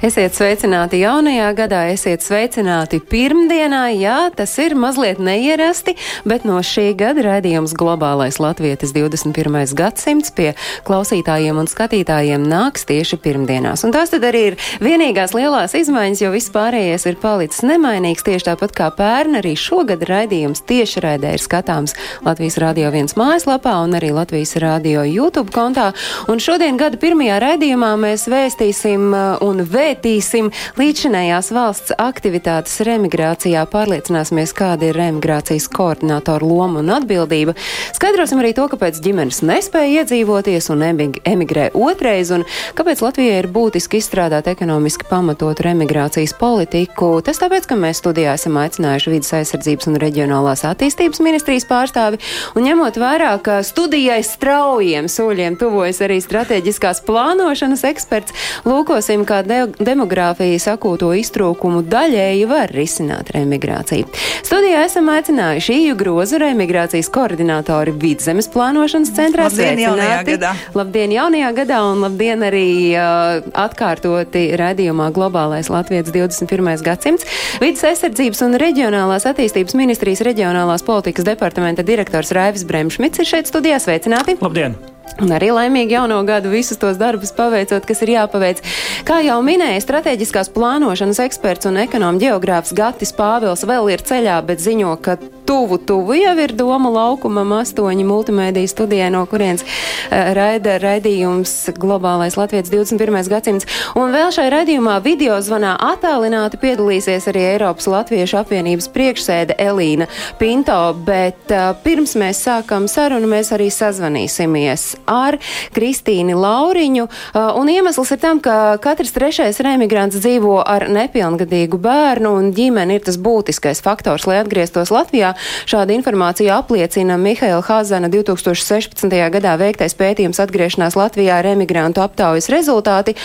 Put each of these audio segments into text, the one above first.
Esiet sveicināti jaunajā gadā, esiet sveicināti pirmdienā. Jā, tas ir mazliet neierasti, bet no šī gada raidījums Globālais Latvijas 21. gadsimts pie klausītājiem un skatītājiem nāks tieši pirmdienās. Un tās tad arī ir vienīgās lielās izmaiņas, jo viss pārējais ir palicis nemainīgs. Tieši tāpat kā pērn, arī šogad raidījums tieši raidē ir skatāms Latvijas Rādio 1 mājaslapā un arī Latvijas Rādio YouTube kontā. Un šodien gada pirmajā raidījumā mēs vēstīsim uh, un vēstīsim pētīsim līdzinējās valsts aktivitātes remigrācijā, pārliecināsimies, kāda ir remigrācijas koordinātora loma un atbildība. Skaidrosim arī to, kāpēc ģimenes nespēja iedzīvoties un emigrē otrais, un kāpēc Latvijai ir būtiski izstrādāt ekonomiski pamatotu remigrācijas politiku. Tas tāpēc, ka mēs studijā esam aicinājuši vidas aizsardzības un reģionālās attīstības ministrijas pārstāvi, un ņemot vērā, ka studijai straujiem soļiem tuvojas arī strateģiskās plānošanas eksperts, lūkosim, kā demogrāfijas akūto iztrūkumu daļēji var risināt remigrāciju. Studijā esam aicinājuši Iju Grozu, remigrācijas koordinātori Vidzemes plānošanas centrā. Labdien, jaunajā gadā! Labdien, jaunajā gadā un labdien arī uh, atkārtoti redzījumā Globālais Latvijas 21. gadsimts. Vides aizsardzības un reģionālās attīstības ministrijas reģionālās politikas departamenta direktors Raivis Bremšmits ir šeit studijā. Sveicināti! Labdien! Un arī laimīgi jauno gadu visus tos darbus paveicot, kas ir jāpaveic. Kā jau minēja, strateģiskās plānošanas eksperts un ekonomu geogrāfs Gatis Pāvils vēl ir ceļā, bet ziņo, ka tuvu, tuvu jau ir doma laukumam astoņi multimēdiju studijai, no kurienes uh, raida raidījums Globālais Latvijas 21. gadsimts. Un vēl šai raidījumā video zvanā attālināti piedalīsies arī Eiropas Latviešu apvienības priekšsēde Elīna Pinto, bet uh, pirms mēs sākam sarunu, mēs arī sazvanīsimies ar Kristīni Lauriņu. Uh, un iemesls ir tam, ka katrs trešais remigrants dzīvo ar nepilngadīgu bērnu, un ģimene ir tas būtiskais faktors, lai atgrieztos Latvijā. Šādu informāciju apliecina Mihaila Hazana 2016. gadā veiktais pētījums atgriešanās Latvijā remigrantu aptaujas rezultāti,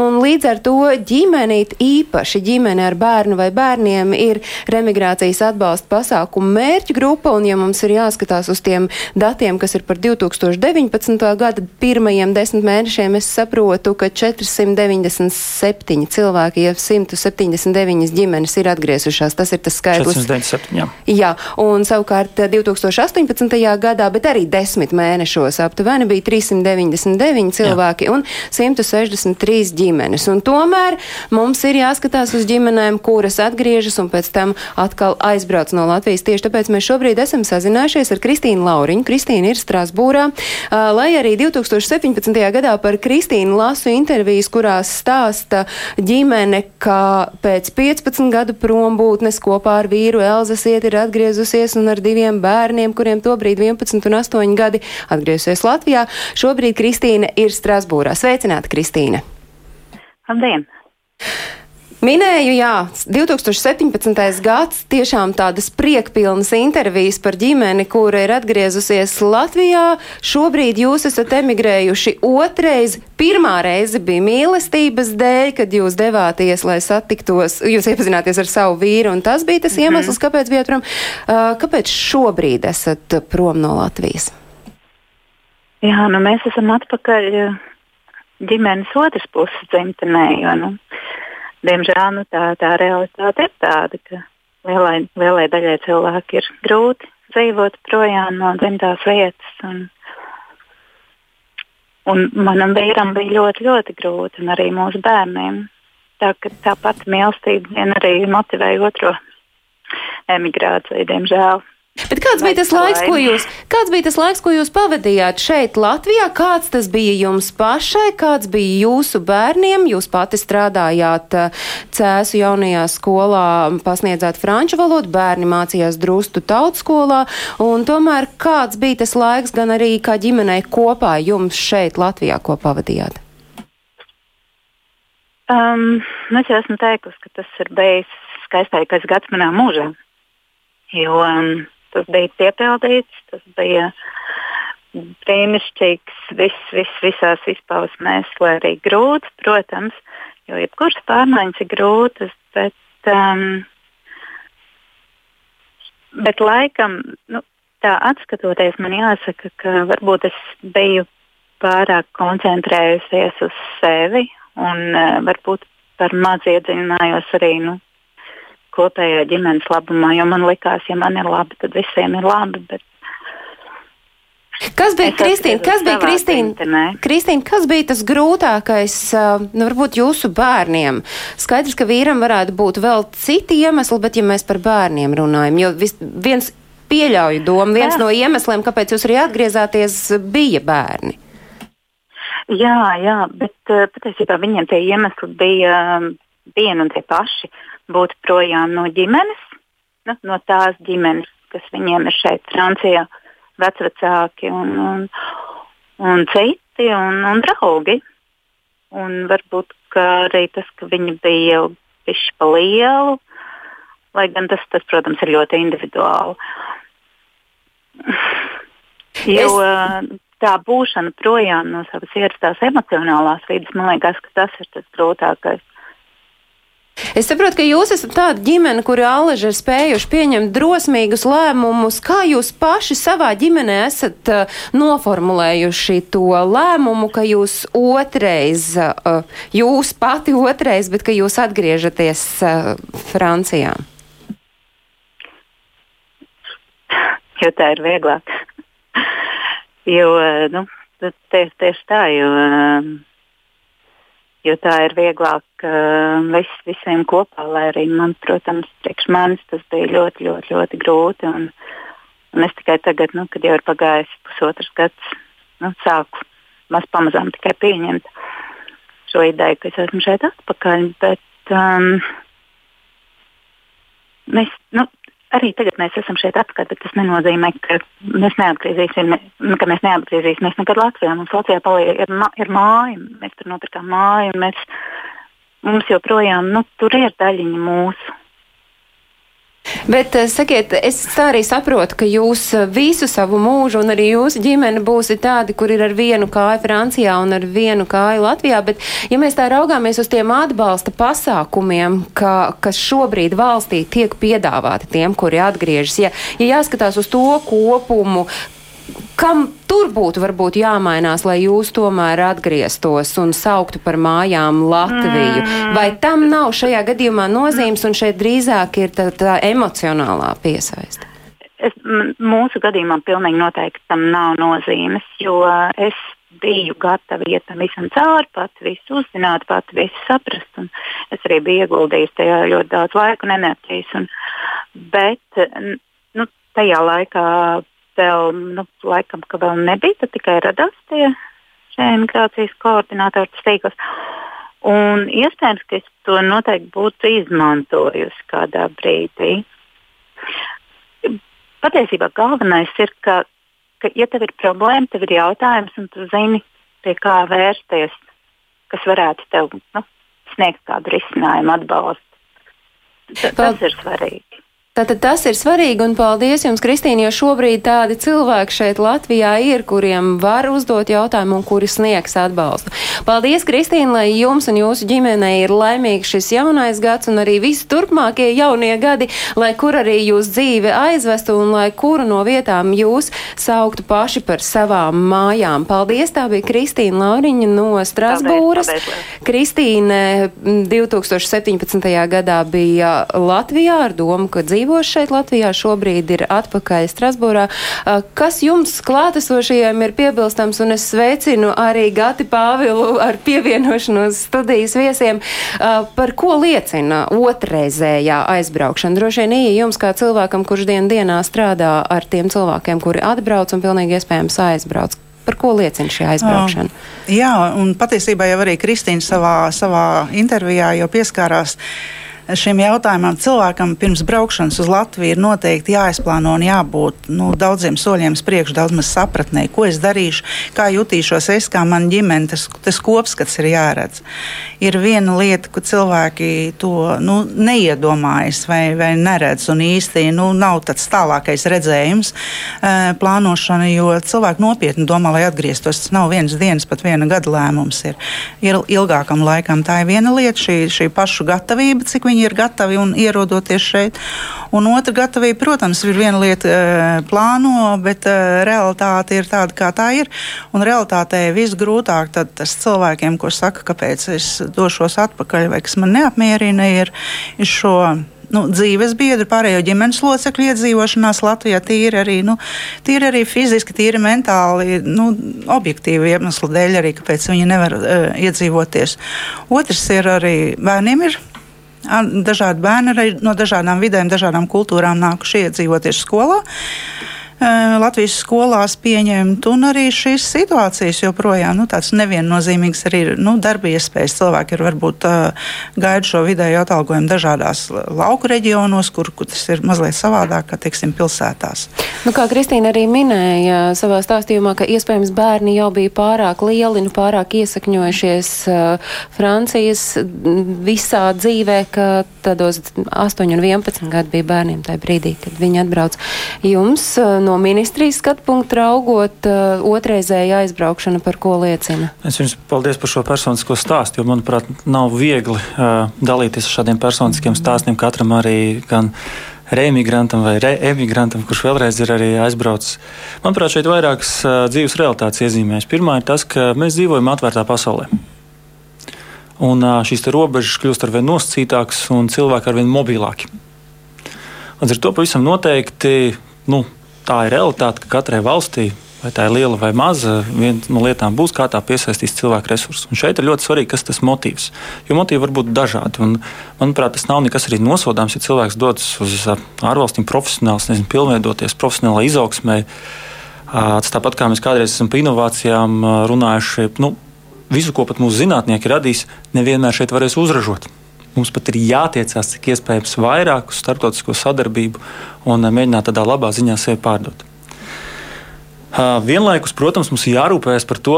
un līdz ar to ģimenīt īpaši ģimene ar bērnu vai bērniem ir remigrācijas atbalsta pasākumu mērķu grupa, un ja mums ir jāskatās uz tiem datiem, kas ir par 2019. gada pirmajiem desmit mēnešiem, es saprotu, ka 497 cilvēki, ja 179 ģimenes ir atgriezušās. Tas ir tas skaitlis. 497, jā. Jā, un savukārt 2018. gadā, bet arī desmit mēnešos aptuveni bija 399 cilvēki Jā. un 163 ģimenes. Un tomēr mums ir jāskatās uz ģimenēm, kuras atgriežas un pēc tam atkal aizbrauc no Latvijas. Tieši tāpēc mēs šobrīd esam sazinājušies ar Kristīnu Lauriņu. Kristīna ir Strasbūrā, lai arī 2017. gadā par Kristīnu lasu intervijas, kurās stāsta ģimene, ka pēc 15 gadu prombūtnes kopā ar vīru Elzas iet ir atgriezusies un ar diviem bērniem, kuriem tobrīd 11 un 8 gadi atgriezusies Latvijā. Šobrīd Kristīna ir Strasbūrā. Sveicināta, Kristīna! Labdien! Minēju, jā, 2017. gads tiešām tādas priekpilnas intervijas par ģimeni, kura ir atgriezusies Latvijā. Šobrīd jūs esat emigrējuši otrais. Pirmā reize bija mīlestības dēļ, kad jūs devāties, lai satiktos, jūs iepazināties ar savu vīru, un tas bija tas mm -hmm. iemesls, kāpēc bijat prom. Uh, kāpēc šobrīd esat prom no Latvijas? Jā, nu mēs esam atpakaļ ģimenes otras puses dzimtenē, jo, nu, diemžēl nu, tā, tā realitāte ir tāda, ka lielai, lielai daļai cilvēku ir grūti dzīvot projām no dzimtās vietas. Un, un manam vīram bija ļoti, ļoti grūti, un arī mūsu bērniem. Tā, tā pati mīlestība vien arī motivēja otro emigrāciju, diemžēl. Bet kāds bija tas laiks, ko jūs, kāds bija tas laiks, ko jūs pavadījāt šeit Latvijā? Kāds tas bija jums pašai, kāds bija jūsu bērniem? Jūs pati strādājāt eh, Cēsu jaunajā skolā, pasniedzāt franču valodu, bērni mācījās drustu tautskolā, un tomēr kāds bija tas laiks gan arī kā ģimenei kopā jums šeit Latvijā, ko pavadījāt? Um, es jau esmu teikusi, ka tas ir bijis skaistākais gads manā mūžā. Jo um, tas bija piepildīts, tas bija brīnišķīgs, viss, viss visās izpausmēs, lai arī grūts, protams, jo jebkuras pārmaiņas ir grūtas, bet, um, bet laikam, nu, tā atskatoties, man jāsaka, ka varbūt es biju pārāk koncentrējusies uz sevi un uh, varbūt par maz iedziļinājos arī nu, kopējā ģimenes labumā, jo man likās, ja man ir labi, tad visiem ir labi. Bet, Kas bija Kristīna? Kas bija Kristīna? Kristīna, kas bija tas grūtākais, nu, varbūt jūsu bērniem? Skaidrs, ka vīram varētu būt vēl citi iemesli, bet ja mēs par bērniem runājam, jo vis, viens pieļauju domu, viens Jā. no iemesliem, kāpēc jūs arī atgriezāties, bija bērni. Jā, jā, bet patiesībā viņiem tie iemesli bija vieni un tie paši. Būt projām no ģimenes, nu, no tās ģimenes, kas viņiem ir šeit, Francijā. Vecvecāki un, un, un citi un, un draugi. Un varbūt arī tas, ka viņi bija jau pišķi pa lielu, lai gan tas, tas, protams, ir ļoti individuāli. Jo es... tā būšana projām no savas ierastās emocionālās vidas, man liekas, ka tas ir tas grūtākais. Es saprotu, ka jūs esat tāda ģimene, kuri allaži ir spējuši pieņemt drosmīgus lēmumus. Kā jūs paši savā ģimenē esat uh, noformulējuši to lēmumu, ka jūs otrais, uh, jūs pati otrais, bet ka jūs atgriežaties uh, Francijā? Jo tā ir vieglāk. jo, nu, tieši, tieši tā, jo. Uh, jo tā ir vieglāk uh, vis, visiem kopā. Lai arī man, protams, priekš manis tas bija ļoti, ļoti, ļoti grūti. Un, un es tikai tagad, nu, kad jau ir pagājis pusotrs gads, nu, sāku maz pamazām tikai pieņemt šo ideju, ka es esmu šeit atpakaļ. Bet, um, mēs, nu, arī tagad mēs esam šeit atpakaļ, bet tas nenozīmē, ka mēs neatgriezīsimies, ka mēs neatgriezīsimies nekad Latvijā. Mums Latvijā paliek, ir, ir māja, mēs tur nopirkām māju, un mēs, mums joprojām nu, tur ir daļiņa mūsu. Bet eh, sakiet, es tā arī saprotu, ka jūs eh, visu savu mūžu un arī jūsu ģimene būsiet tādi, kur ir ar vienu kāju Francijā un ar vienu kāju Latvijā. Bet, ja mēs tā raugāmies uz tiem atbalsta pasākumiem, ka, kas šobrīd valstī tiek piedāvāti tiem, kuri atgriežas, ja, ja jāskatās uz to kopumu, Kam tur būtu varbūt jāmainās, lai jūs tomēr atgrieztos un sauktu par mājām Latviju? Mm. Vai tam nav šajā gadījumā nozīmes un šeit drīzāk ir tā, tā emocionālā piesaiste? Es, mūsu gadījumā pilnīgi noteikti tam nav nozīmes, jo es biju gatava iet tam visam cauri, pati visu uzzināt, pati visu saprast. Es arī biju ieguldījis tajā ļoti daudz laika un enerģijas. Un, bet nu, tajā laikā vēl, nu, laikam, ka vēl nebija, tad tikai radās tie emigrācijas koordinātors tīkls. Un iespējams, ka es to noteikti būtu izmantojusi kādā brīdī. Patiesībā galvenais ir, ka, ka ja tev ir problēma, tev ir jautājums, un tu zini, pie kā vērsties, kas varētu tev nu, sniegt kādu risinājumu, atbalstu. Tas, tas ir svarīgi. Tātad tas ir svarīgi un paldies jums, Kristīna, jo šobrīd tādi cilvēki šeit Latvijā ir, kuriem var uzdot jautājumu un kuri sniegs atbalstu. Paldies, Kristīna, lai jums un jūsu ģimenei ir laimīgs šis jaunais gads un arī visi turpmākie jaunie gadi, lai kur arī jūs dzīve aizvestu un lai kuru no vietām jūs sauktu paši par savām mājām. Paldies, tā bija Kristīna Lauriņa no Strasbūras. Paldies, paldies. Kristīne 2017. gadā bija Latvijā ar domu, ka dzīve dzīvo šeit Latvijā, šobrīd ir atpakaļ Strasbūrā. Kas jums klātesošajiem ir piebilstams, un es sveicinu arī Gati Pāvilu ar pievienošanos studijas viesiem, par ko liecina otrreizējā aizbraukšana? Droši vien īja jums kā cilvēkam, kurš dien dienā strādā ar tiem cilvēkiem, kuri atbrauc un pilnīgi iespējams aizbrauc. Par ko liecina šī aizbraukšana? Jā, un patiesībā jau arī Kristīna savā, savā intervijā pieskārās šim jautājumam. Cilvēkam pirms braukšanas uz Latviju ir noteikti jāizplāno un jābūt nu, daudziem soļiem priekš, daudz maz sapratnē, ko es darīšu, kā jutīšos es, kā mana ģimene. Tas, tas kopskats ir jāredz. Ir viena lieta, ka cilvēki to nu, neiedomājas vai, vai neredz, un īsti nu, nav tāds tālākais redzējums e, plānošana, jo cilvēki nopietni domā, lai atgrieztos. Tas nav viens dienas, pat viena gada lēmums. Ir, ir ilgākam laikam. Tā ir viena lieta, šī, šī pašu gatavība, cik viņi ir gatavi un ierodoties šeit. Un otra gatavība, protams, ir viena lieta uh, plāno, bet uh, realitāte ir tāda, kā tā ir. Un realitātē visgrūtāk tas cilvēkiem, kurš saka, kāpēc es došos atpakaļ vai kas man neapmierina, ir, ir šo nu, dzīves biedru, pārējo ģimenes locekļu iedzīvošanās Latvijā, tīri arī, nu, tīri arī fiziski, tīri mentāli, nu, objektīvi iemesli dēļ arī, kāpēc viņi nevar uh, iedzīvoties. Otrs ir arī bērniem ir Dažādi bērni arī no dažādām vidēm, dažādām kultūrām nākuši iedzīvoties skolā. Latvijas skolās pieņemt, un arī šīs situācijas joprojām nu, tādas neviennozīmīgas arī ir nu, darba iespējas. Cilvēki ir varbūt uh, gaida šo vidēju atalgojumu dažādās lauku reģionos, kur, kur tas ir mazliet savādāk, kā teiksim, pilsētās. Nu, kā Kristīna arī minēja savā stāstījumā, ka iespējams bērni jau bija pārāk lieli, nu, pārāk iesakņojušies uh, Francijas visā dzīvē, ka tādos 8 un 11 gadu bija bērniem tajā brīdī, kad viņi atbrauc. Jums uh, no ministrijas skatu punktu raugot, uh, otrreizēja aizbraukšana par ko liecina? Es jums paldies par šo personisko stāstu, jo, manuprāt, nav viegli uh, dalīties ar šādiem personiskiem stāstiem katram arī gan reemigrantam vai reemigrantam, kurš vēlreiz ir arī aizbraucis. Manuprāt, šeit vairākas uh, dzīves realitātes iezīmēs. Pirmā ir tas, ka mēs dzīvojam atvērtā pasaulē. Un uh, šīs robežas kļūst ar vien nosacītākas un cilvēki ar vien mobilāki. Līdz ar to pavisam noteikti nu, tā ir realitāte, ka katrai valstī, vai tā ir liela vai maza, viena no lietām būs, kā tā piesaistīs cilvēku resursus. Un šeit ir ļoti svarīgi, kas tas motīvs. Jo motīvi var būt dažādi. Un, manuprāt, tas nav nekas arī nosodāms, ja cilvēks dodas uz ārvalstīm profesionāli, nezinu, pilnveidoties profesionālā izaugsmē. Tas tāpat kā mēs kādreiz esam par inovācijām runājuši, nu, visu, ko pat mūsu zinātnieki radīs, nevienmēr šeit varēs uzražot. Mums pat ir jātiecās cik iespējams vairāk uz starptautisko sadarbību un eh, mēģināt tādā labā ziņā sevi pārdot. Vienlaikus, protams, mums ir jārūpējas par to,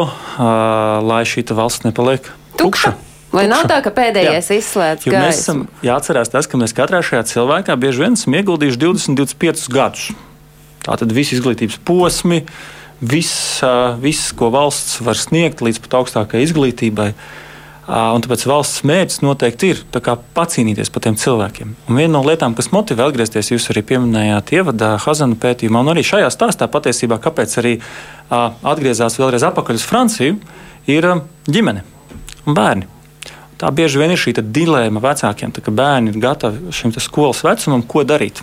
lai šī valsts nepaliek tukša. Lai nav tā, ka pēdējais Jā. izslēdz gaisu. Mēs esam jāatcerās tas, ka mēs katrā šajā cilvēkā bieži vien esam ieguldījuši 20, 25 gadus. Tātad visi izglītības posmi, viss, viss, ko valsts var sniegt līdz pat augstākajai izglītībai. Uh, Un tāpēc valsts mērķis noteikti ir pacīnīties par tiem cilvēkiem. Un viena no lietām, kas motivē atgriezties, jūs arī pieminējāt ievadā Hazana pētījumā, un arī šajā stāstā patiesībā, kāpēc arī atgriezās vēlreiz atpakaļ uz Franciju, ir ģimene un bērni. Tā bieži vien ir šī dilēma vecākiem, ka bērni ir gatavi šim skolas vecumam, ko darīt.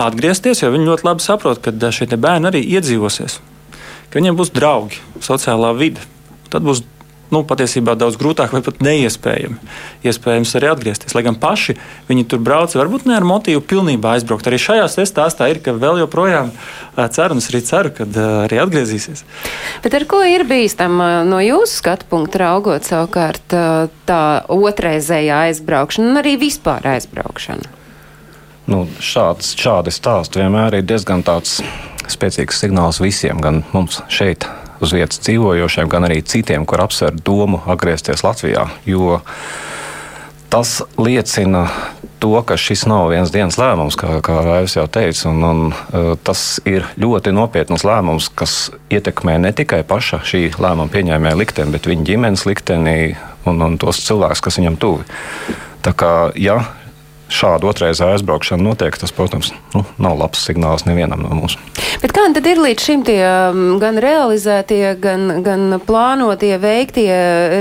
Atgriezties, jo viņi ļoti labi saprot, ka šie bērni arī iedzīvosies, ka viņiem būs draugi, sociālā vide. Tad būs nu, patiesībā daudz grūtāk vai pat neiespējami. Iespējams arī atgriezties. Lai gan paši viņi tur brauca, varbūt ne ar motīvu pilnībā aizbraukt. Arī šajā stāstā ir, ka vēl joprojām ceru, un es arī ceru, ka arī atgriezīsies. Bet ar ko ir bīstama no jūsu skatu punkta raugot savukārt tā otrreizējā aizbraukšana un arī vispār aizbraukšana? Nu, šāds, šādi stāsti vienmēr ir diezgan spēcīgs signāls visiem, gan mums šeit, uz vietas dzīvojošiem, gan arī citiem, kur apsver domu atgriezties Latvijā. Jo tas liecina to, ka šis nav viens dienas lēmums, kā, kā Raivs jau teica. Un, un, uh, tas ir ļoti nopietns lēmums, kas ietekmē ne tikai paša šī lēmuma pieņēmēja likteni, bet viņa ģimenes likteni un, un tos cilvēkus, kas viņam tuvi. Tā kā, ja šāda otrreizē aizbraukšana notiek, tas, protams, nu, nav labs signāls nevienam no mums. Bet kā tad ir līdz šim tie um, gan realizētie, gan, gan plānotie, veiktie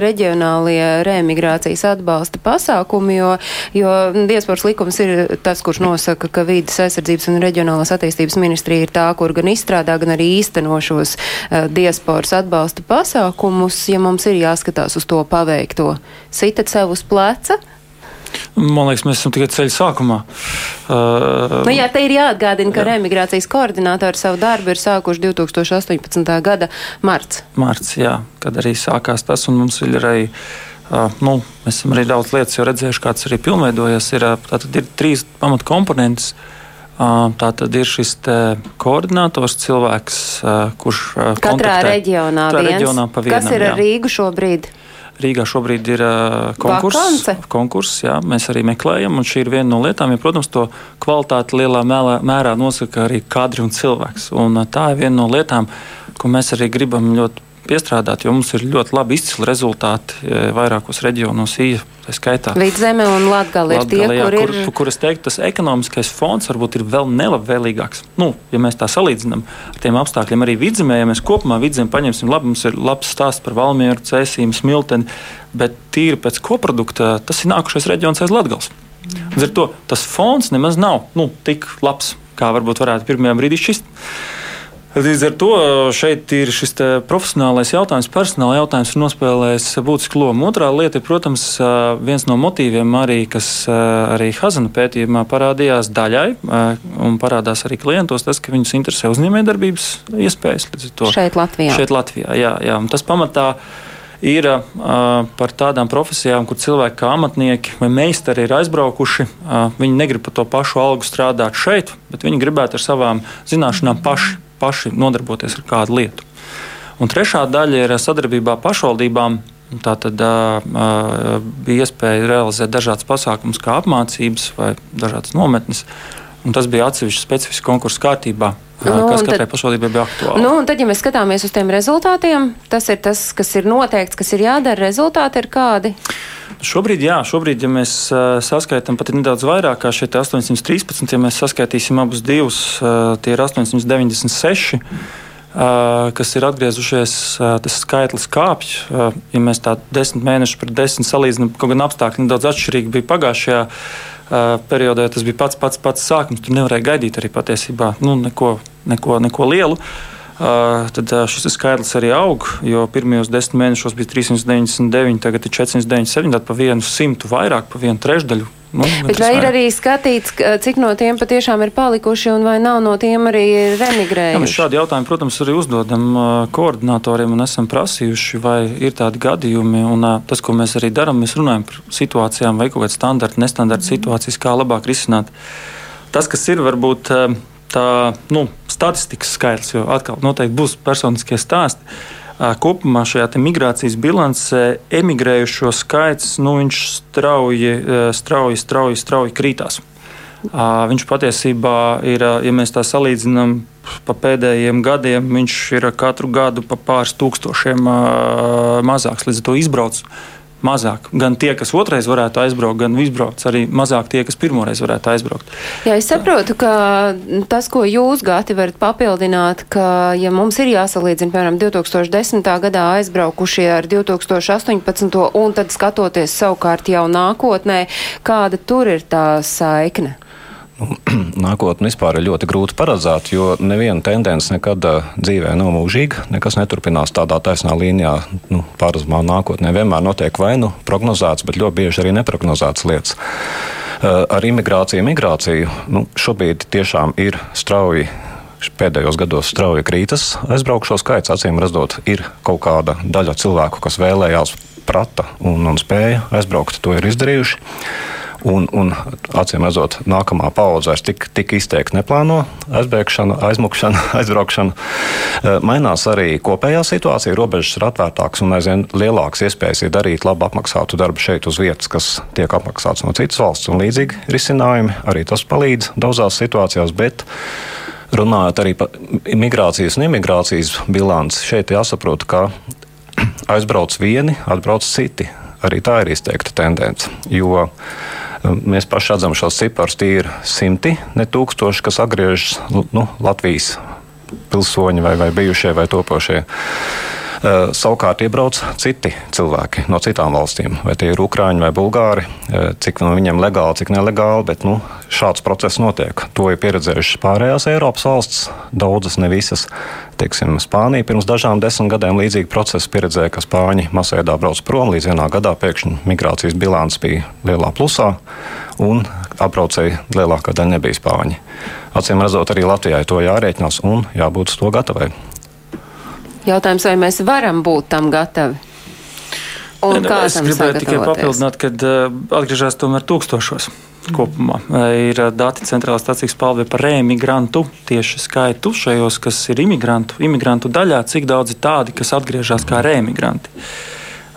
reģionālie reemigrācijas atbalsta pasākumi, jo, jo diasporas likums ir tas, kurš nosaka, ka vīdas aizsardzības un reģionālās attīstības ministrija ir tā, kur gan izstrādā, gan arī īsteno šos uh, diasporas atbalsta pasākumus, ja mums ir jāskatās uz to paveikto. Sitat sev uz pleca? Man liekas, mēs esam tikai ceļa sākumā. Uh, nu, jā, te ir jāatgādina, ka jā. remigrācijas koordinātori savu darbu ir sākuši 2018. gada marts. Marts, jā, kad arī sākās tas, un mums ir arī nu, mēs esam arī daudz lietas redzējuši, kāds arī pilnveidojas. Ir, tātad ir trīs pamatkomponentes. Tā tad ir šis koordinators, cilvēks, kurš katrā reģionā, katrā reģionā pa vienam. Kas ir ar Rīgu šobrīd? Rīgā šobrīd ir konkurss. konkurss jā, mēs arī meklējam, un šī ir viena no lietām. Ja, protams, to kvalitāti lielā mērā, nosaka arī kadri un cilvēks. Un, tā ir viena no lietām, ko mēs arī gribam ļoti piestrādāt, jo mums ir ļoti labi izcili rezultāti vairākos reģionos, īja, tā skaitā. Vidzeme un Latgala ir tie, jā, kur ir. Kur, kur es teiktu, tas ekonomiskais fons varbūt ir vēl nelabvēlīgāks. Nu, ja mēs tā salīdzinām ar tiem apstākļiem, arī vidzemē, ja mēs kopumā vidzemē paņemsim, labi, mums ir labs stāsts par Valmieru, Cēsīm, Smilteni, bet tīri pēc koprodukta tas ir nākušais reģions aiz Latgals. Līdz ar to tas fons nemaz nav nu, tik labs, kā varbūt varētu pirmajā brīdī šķist. Līdz ar to šeit ir šis profesionālais jautājums, personāla jautājums, ir nospēlējis būtisku lomu. Otrā lieta ir, protams, viens no motīviem, arī, kas arī Hazana pētījumā parādījās daļai, un parādās arī klientos, tas, ka viņus interesē uzņēmējdarbības iespējas. Šeit Latvijā. Šeit Latvijā, jā, jā. Un tas pamatā ir uh, par tādām profesijām, kur cilvēki kā amatnieki vai meistari ir aizbraukuši. Uh, viņi negrib par to pašu algu strādāt šeit, bet viņi gribētu ar savām zināšanām paši paši nodarboties ar kādu lietu. Un trešā daļa ir sadarbībā pašvaldībām. Tā tad uh, bija iespēja realizēt dažādas pasākumus, kā apmācības vai dažādas nometnes. Un tas bija atsevišķs specifisks konkursu kārtībā. Nu, kas katrai tad, pašvaldībai bija aktuāli. Nu, tad, ja mēs skatāmies uz tiem rezultātiem, tas ir tas, kas ir noteikts, kas ir jādara. Rezultāti ir kādi? Šobrīd, jā, šobrīd, ja mēs uh, saskaitām pat nedaudz vairāk, kā šeit 813, ja mēs saskaitīsim abus divus, uh, tie ir 896. Uh, kas ir atgriezušies, uh, tas skaitlis kāpj. Uh, ja mēs tā desmit mēnešus pret desmit salīdzinām, kaut gan apstākļi nedaudz atšķirīgi bija pagājušajā periodā, tas bija pats pats, pats sākums. Tur nevarēja gaidīt arī patiesībā nu, neko, neko, neko lielu. Uh, tad šis skaitlis arī aug, jo pirmajos desmit mēnešos bija 399, tagad ir 497, tad pa vienu simtu vairāk, pa vienu trešdaļu. Nu, Bet vai ir arī skatīts, cik no tiem patiešām ir palikuši un vai nav no tiem arī remigrējuši? Jā, mēs šādu jautājumu, protams, arī uzdodam koordinatoriem un esam prasījuši, vai ir tādi gadījumi. Un tas, ko mēs arī darām, mēs runājam par situācijām vai kaut kādas standarta, nestandarta situācijas, kā labāk risināt. Tas, kas ir varbūt tā nu, statistikas skaitlis, jo atkal noteikti būs personiskie stāsti. Kopumā šajā migrācijas bilancē emigrējušo skaits nu, strauji, strauji, strauji, strauji krītās. Viņš patiesībā ir, ja mēs tā salīdzinām pa pēdējiem gadiem, viņš ir katru gadu pa pāris tūkstošiem mazāks. Līdz ar to izbrauc mazāk. Gan tie, kas otrais varētu aizbraukt, gan izbrauc arī mazāk tie, kas pirmoreiz varētu aizbraukt. Jā, es saprotu, ka tas, ko jūs gāti varat papildināt, ka, ja mums ir jāsalīdzina, piemēram, 2010. gadā aizbraukušie ar 2018. un tad skatoties savukārt jau nākotnē, kāda tur ir tā saikne? Nākotnē vispār ir ļoti grūti paredzēt, jo neviena tendence nekad uh, dzīvē nav mūžīga. Nekas neturpinās tādā taisnā līnijā. Nu, Pārzumā nākotnē vienmēr notiek vai nu prognozēts, bet ļoti bieži arī neprognozēts lietas. Uh, ar imigrāciju, migrāciju nu, šobrīd tiešām ir strauji pēdējos gados strauji krītas aizbraukšo skaits. Acīm redzot, ir kaut kāda daļa cilvēku, kas vēlējās, prata un, un spēja aizbraukt, to ir izdarījuši. Un, un acīm redzot, nākamā paudze vairs tik, tik izteikti neplāno aizbēgšanu, aizmukšanu, aizbraukšanu. Eh, mainās arī kopējā situācija, robežas ir atvērtākas un aizvien lielākas iespējas ir darīt labi apmaksātu darbu šeit uz vietas, kas tiek apmaksāts no citas valsts un līdzīgi risinājumi. Arī tas palīdz daudzās situācijās. Bet, Runājot arī par migrācijas un imigrācijas bilanci, šeit jāsaprot, ka aizbrauc vieni, atbrauc citi. Arī tā ir izteikta tendence. Jo Mēs paši redzam šos ciparus, tie ir simti, ne tūkstoši, kas atgriežas nu, Latvijas pilsoņi vai, vai bijušie vai topošie. Uh, savukārt iebrauc citi cilvēki no citām valstīm, vai tie ir ukrāņi vai bulgāri, uh, cik no viņiem legāli, cik nelegāli, bet nu, šāds process notiek. To ir pieredzējušas pārējās Eiropas valsts, daudzas, ne visas. Teiksim, Spānija pirms dažām desmit gadiem līdzīgu procesu pieredzēja, ka Spāņi masveidā brauc prom līdz vienā gadā pēkšņi migrācijas bilants bija lielā plusā un apbraucēji lielākā daļa nebija Spāņi. Acīm redzot, arī Latvijai to jārēķinās un jābūt to gatavai. Jautājums, vai mēs varam būt tam gatavi? Un kā es gribēju tikai papildināt, ka uh, atgriežas tomēr tūkstošos kopumā. Ir dati centrālās stācijas palvē par reemigrantu tieši skaitu šajos, kas ir imigrantu, imigrantu daļā, cik daudz ir tādi, kas atgriežas kā reemigranti.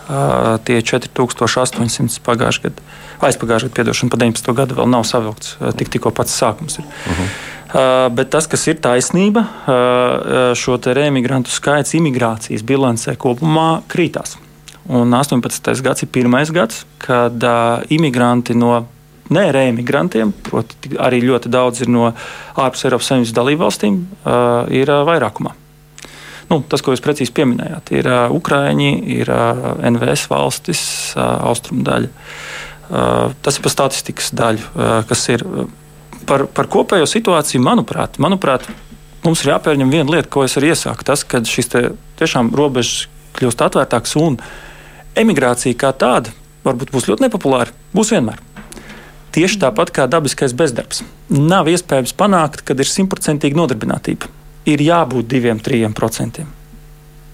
Uh, tie 4800 pagājušajā gadā, aizpagājušajā gadā, piedošana, pa 19. gadu vēl nav savilkts, tik, tikko pats sākums ir. Uh -huh. Uh, bet tas, kas ir taisnība, uh, šo reemigrantu skaits imigrācijas bilancē kopumā krītās. Un 18. gads ir pirmais gads, kad uh, imigranti no ne reimigrantiem, proti, arī ļoti daudz ir no ārpus Eiropas Savienības dalībvalstīm, uh, ir uh, vairākumā. Nu, tas, ko jūs precīzi pieminējāt, ir uh, Ukrāņi, ir uh, NVS valstis, uh, austrumu daļa. Uh, tas ir par statistikas daļu, uh, kas ir par, par kopējo situāciju. Manuprāt, manuprāt, mums ir jāpērņem viena lieta, ko es arī iesāku. Tas, ka šis tiešām robežas kļūst atvērtāks un emigrācija kā tāda varbūt būs ļoti nepopulāra. Būs vienmēr. Tieši tāpat kā dabiskais bezdarbs. Nav iespējams panākt, kad ir simtprocentīga nodarbinātība. Ir jābūt diviem, trim procentiem.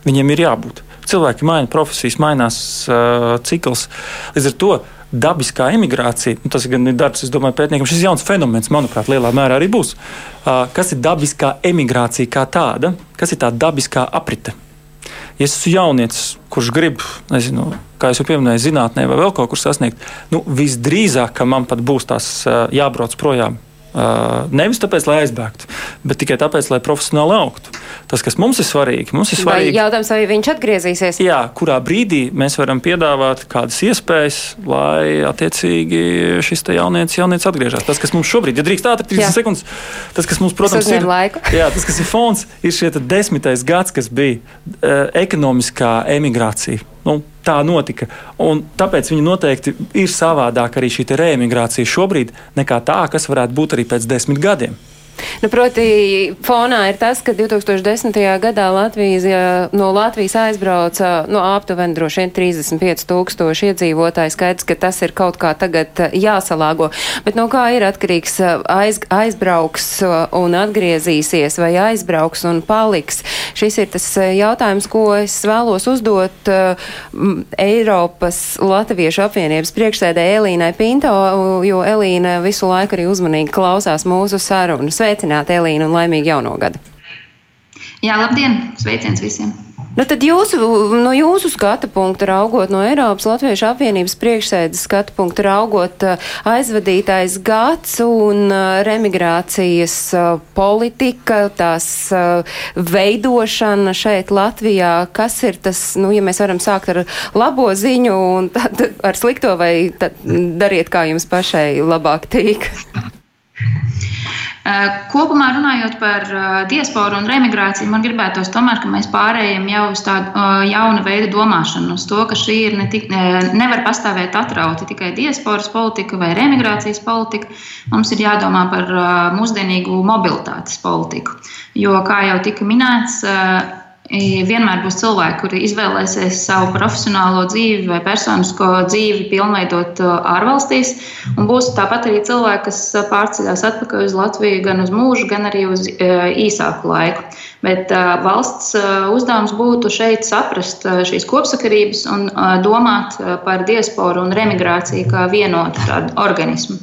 Viņiem ir jābūt. Cilvēki maina profesijas, mainās uh, cikls. Līdz ar to dabiskā emigrācija, nu, tas gan ir darbs, es domāju, pētniekam, šis jauns fenomens, manuprāt, lielā mērā arī būs. Uh, kas ir dabiskā emigrācija kā tāda? Kas ir tā dabiskā aprite? Ja es esmu jaunietis, kurš grib, nezinu, kā jau pieminēju, zinātnē vai vēl kaut kur sasniegt, nu, visdrīzāk, ka man pat būs tās jābrauc projām Uh, nevis tāpēc, lai aizbēgtu, bet tikai tāpēc, lai profesionāli augtu. Tas, kas mums ir svarīgi, mums ir svarīgi. Vai jautājums, vai viņš atgriezīsies? Jā, kurā brīdī mēs varam piedāvāt kādas iespējas, lai attiecīgi šis jaunietis, jaunietis atgriežas. Tas, kas mums šobrīd, ja drīkst ātri 30 jā. sekundes, tas, kas mums, protams, ir laiku. jā, tas, kas ir fons, ir šie desmitais gads, kas bija uh, ekonomiskā emigrācija. Nu, tā notika. Un tāpēc viņi noteikti ir savādāk arī šī reemigrācija šobrīd nekā tā, kas varētu būt arī pēc desmit gadiem. Nu, proti, fonā ir tas, ka 2010. gadā Latvijas, no Latvijas aizbrauca no nu, aptuveni droši vien 35 tūkstoši iedzīvotāji. Skaidrs, ka tas ir kaut kā tagad jāsalāgo. Bet no kā ir atkarīgs aiz, aizbrauks un atgriezīsies vai aizbrauks un paliks? Šis ir tas jautājums, ko es vēlos uzdot Eiropas Latviešu apvienības priekšsēdē Elīnai Pinto, jo Elīna visu laiku arī uzmanīgi klausās mūsu sarunas. Sveicināti, Elīna, un laimīgi jauno gadu! Jā, labdien! Sveiciens visiem! Nu, tad jūsu, no jūsu skatu punkta raugot, no Eiropas Latviešu apvienības priekšsēdes skatu punkta raugot, eh, aizvadītais gads un eh, remigrācijas eh, politika, tās veidošana šeit Latvijā, kas ir tas, nu, ja mēs varam sākt ar labo ziņu un tad ar slikto, vai dariet, kā jums pašai labāk tīk? Eh, kopumā runājot par eh, diasporu un remigrāciju, man gribētos tomēr, ka mēs pārējām jau uz tādu eh, jaunu veidu domāšanu, uz to, ka šī ir ne tik, nevar pastāvēt atrauti tikai diasporas politika vai remigrācijas politika. Mums ir jādomā par mūsdienīgu mobilitātes politiku. Jo, kā jau tika minēts, vienmēr būs cilvēki, kuri izvēlēsies savu profesionālo dzīvi vai personisko dzīvi pilnveidot uh, ārvalstīs. Un būs tāpat arī cilvēki, kas pārceļās atpakaļ uz Latviju gan uz mūžu, gan arī uz uh, īsāku laiku. Bet valsts uzdevums būtu šeit saprast šīs kopsakarības un domāt par diasporu un remigrāciju kā vienotu tādu organismu.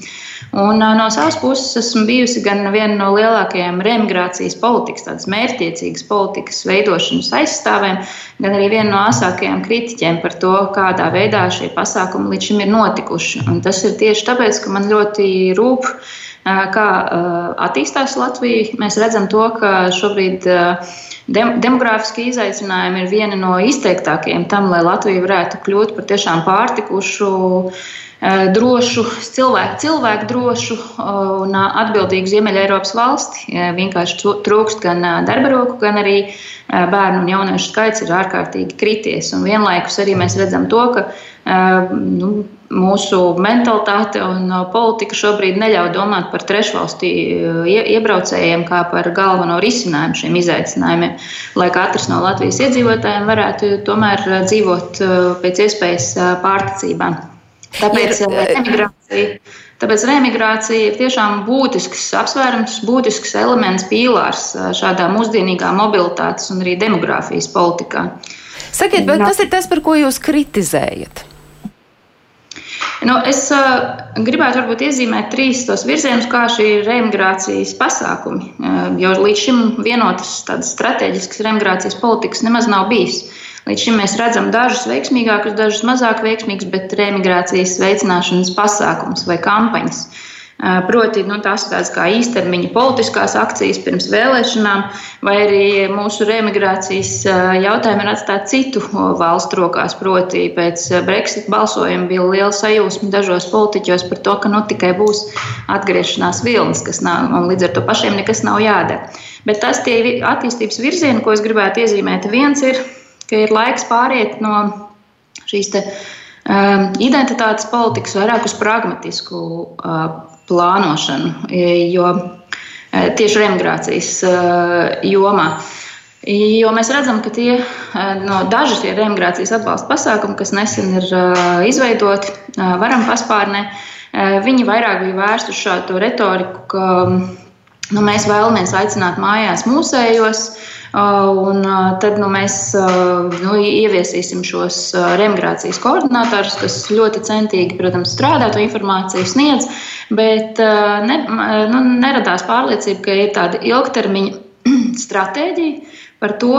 Un, no savas puses esmu bijusi gan viena no lielākajām remigrācijas politikas, tādas mērķtiecīgas politikas veidošanas aizstāvēm, gan arī viena no asākajām kritiķiem par to, kādā veidā šie pasākumi līdz šim ir notikuši. Un tas ir tieši tāpēc, ka man ļoti rūp, kā attīstās Latvija. Mēs redzam to, ka šobrīd. Dem demogrāfiskie izaicinājumi ir viena no izteiktākajiem tam, lai Latvija varētu kļūt par tiešām pārtikušu drošu, cilvēku, cilvēku drošu eh, un atbildīgu Ziemeļa Eiropas valsti. Eh, vienkārši trūkst gan darba roku, gan arī bērnu un jauniešu skaits ir ārkārtīgi krities. Un vienlaikus arī mēs redzam to, ka nu, mūsu mentalitāte un politika šobrīd neļauj domāt par trešvalstī iebraucējiem kā par galveno risinājumu šiem izaicinājumiem, lai katrs no Latvijas iedzīvotājiem varētu tomēr dzīvot pēc iespējas pārticībā. Tāpēc ir, emigrācija, tāpēc reemigrācija ir tiešām būtisks apsvērums, būtisks elements, pīlārs šādā mūsdienīgā mobilitātes un arī demogrāfijas politikā. Sakiet, bet kas ir tas, par ko jūs kritizējat? Nu, es uh, gribētu varbūt iezīmēt trīs tos virzienus, kā šī ir reimigrācijas pasākumi. Uh, jo līdz šim vienotas tādas strateģiskas reimigrācijas politikas nemaz nav bijis. Līdz šim mēs redzam dažus veiksmīgākus, dažus mazāk veiksmīgus, bet reimigrācijas veicināšanas pasākums vai kampaņas. Uh, Proti, nu, tās tādas kā īstermiņa politiskās akcijas pirms vēlēšanām, vai arī mūsu remigrācijas jautājumi ir atstāti citu valstu rokās. Proti, pēc Brexit balsojuma bija liela sajūsma dažos politiķos par to, ka nu, tikai būs atgriešanās vilnis, kas nav, un līdz ar to pašiem nekas nav jādara. Bet tas tie attīstības virzieni, ko es gribētu iezīmēt, viens ir, ka ir laiks pāriet no šīs te, um, identitātes politikas vairāk uz pragmatisku uh, plānošanu, e, jo e, tieši remigrācijas e, jomā. Jo mēs redzam, ka tie no daži tie remigrācijas atbalsta pasākumi, kas nesen ir izveidoti, varam paspārnē, viņi vairāk bija vērsti uz šādu retoriku, ka nu, mēs vēlamies aicināt mājās mūsējos, Un tad nu, mēs nu, ieviesīsim šos remigrācijas koordinatorus, kas ļoti centīgi, protams, strādā, to informāciju sniedz, bet ne, nu, neradās pārliecība, ka ir tāda ilgtermiņa stratēģija par to,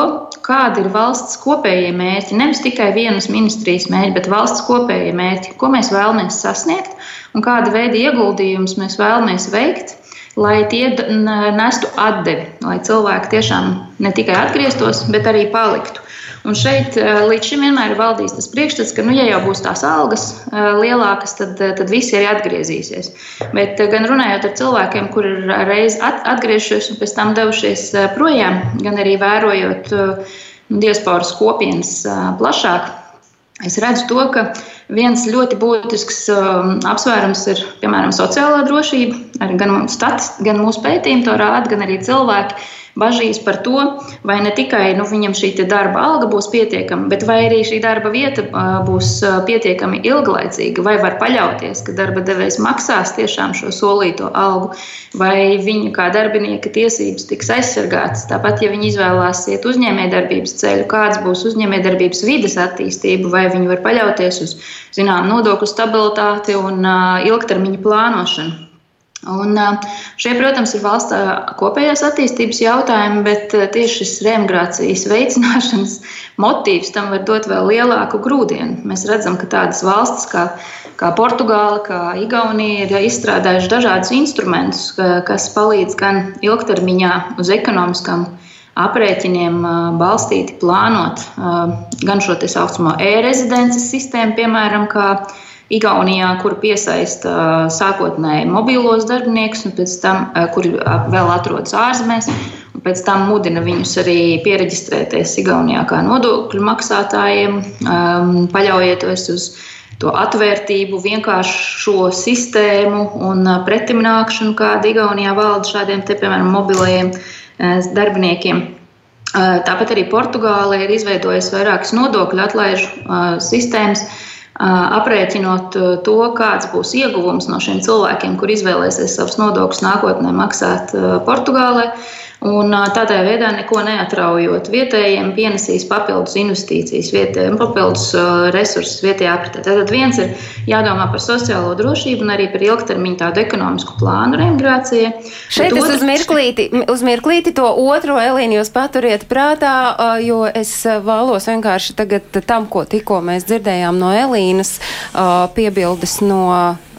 kāda ir valsts kopējie mērķi. Nevis tikai vienas ministrijas mērķi, bet valsts kopējie mērķi, ko mēs vēlamies sasniegt un kāda veida ieguldījumus mēs vēlamies veikt lai tie nestu atdevi, lai cilvēki tiešām ne tikai atgrieztos, bet arī paliktu. Un šeit līdz šim vienmēr ir valdījis tas priekšstats, ka, nu, ja jau būs tās algas lielākas, tad, tad visi arī atgriezīsies. Bet gan runājot ar cilvēkiem, kur ir reiz atgriežušies un pēc tam devušies projām, gan arī vērojot diasporas kopienas plašāk, es redzu to, ka Viens ļoti būtisks um, apsvērums ir, piemēram, sociālā drošība. Arī gan, stats, gan mūsu pētījumi to rāda, gan arī cilvēki bažīs par to, vai ne tikai nu, viņam šī darba alga būs pietiekama, bet vai arī šī darba vieta būs pietiekami ilglaicīga, vai var paļauties, ka darba devējs maksās tiešām šo solīto algu, vai viņu kā darbinieka tiesības tiks aizsargātas. Tāpat, ja viņi izvēlās iet uzņēmējdarbības ceļu, kāds būs uzņēmējdarbības vides attīstība, vai viņi var paļauties uz zinām nodokļu stabilitāti un ilgtermiņa plānošanu. Un šie, protams, ir valsts kopējās attīstības jautājumi, bet tieši šis remigrācijas veicināšanas motīvs tam var dot vēl lielāku grūdienu. Mēs redzam, ka tādas valstis kā, kā Portugāla, kā Igaunija ir izstrādājuši dažādus instrumentus, kas palīdz gan ilgtermiņā uz ekonomiskām aprēķiniem balstīti plānot gan šo tā saucamo e-rezidences sistēmu, piemēram, Igaunijā, kur piesaista sākotnēji mobilos darbiniekus, un pēc tam, kuri vēl atrodas ārzemēs, un pēc tam mudina viņus arī pieregistrēties Igaunijā kā nodokļu maksātājiem, paļaujieties uz to atvērtību, vienkāršo sistēmu un pretimnākšanu, kāda Igaunijā valda šādiem, te, piemēram, mobilajiem darbiniekiem. Tāpat arī Portugāle ir izveidojusi vairākas nodokļu atlaižu sistēmas, aprēķinot to, kāds būs ieguvums no šiem cilvēkiem, kur izvēlēsies savus nodokļus nākotnē maksāt Portugālē. Un tādā veidā neko neatraujot vietējiem, pienesīs papildus investīcijas, vietējiem, papildus resursus vietējā apritē. Tātad viens ir jādomā par sociālo drošību un arī par ilgtermiņu tādu ekonomisku plānu remigrācijai. Šeit es uz mirklīti, uz mirklīti to otro Elīnu jūs paturiet prātā, jo es vēlos vienkārši tagad tam, ko tikko mēs dzirdējām no Elīnas, piebildes no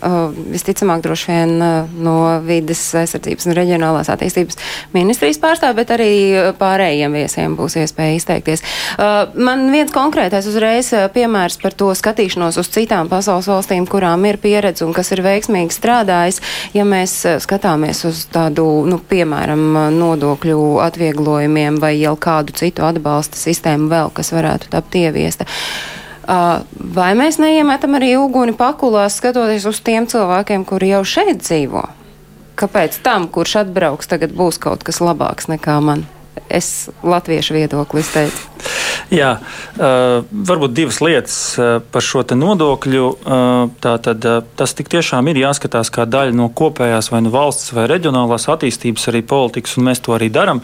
Uh, visticamāk droši vien uh, no vides aizsardzības un reģionālās attīstības ministrijas pārstāv, bet arī pārējiem viesiem būs iespēja izteikties. Uh, man viens konkrētais uzreiz piemērs par to skatīšanos uz citām pasaules valstīm, kurām ir pieredze un kas ir veiksmīgi strādājis. Ja mēs skatāmies uz tādu, nu, piemēram, nodokļu atvieglojumiem vai jau kādu citu atbalsta sistēmu vēl, kas varētu tapt ieviesta. Vai mēs neiemetam arī uguni pakulās, skatoties uz tiem cilvēkiem, kuri jau šeit dzīvo? Kāpēc tam, kurš atbrauks, tagad būs kaut kas labāks nekā man? Es latviešu viedokli teicu. Jā, varbūt divas lietas par šo nodokļu. Tātad, tas tiešām ir jāskatās kā daļa no kopējās vai nu valsts vai reģionālās attīstības arī politikas, un mēs to arī darām.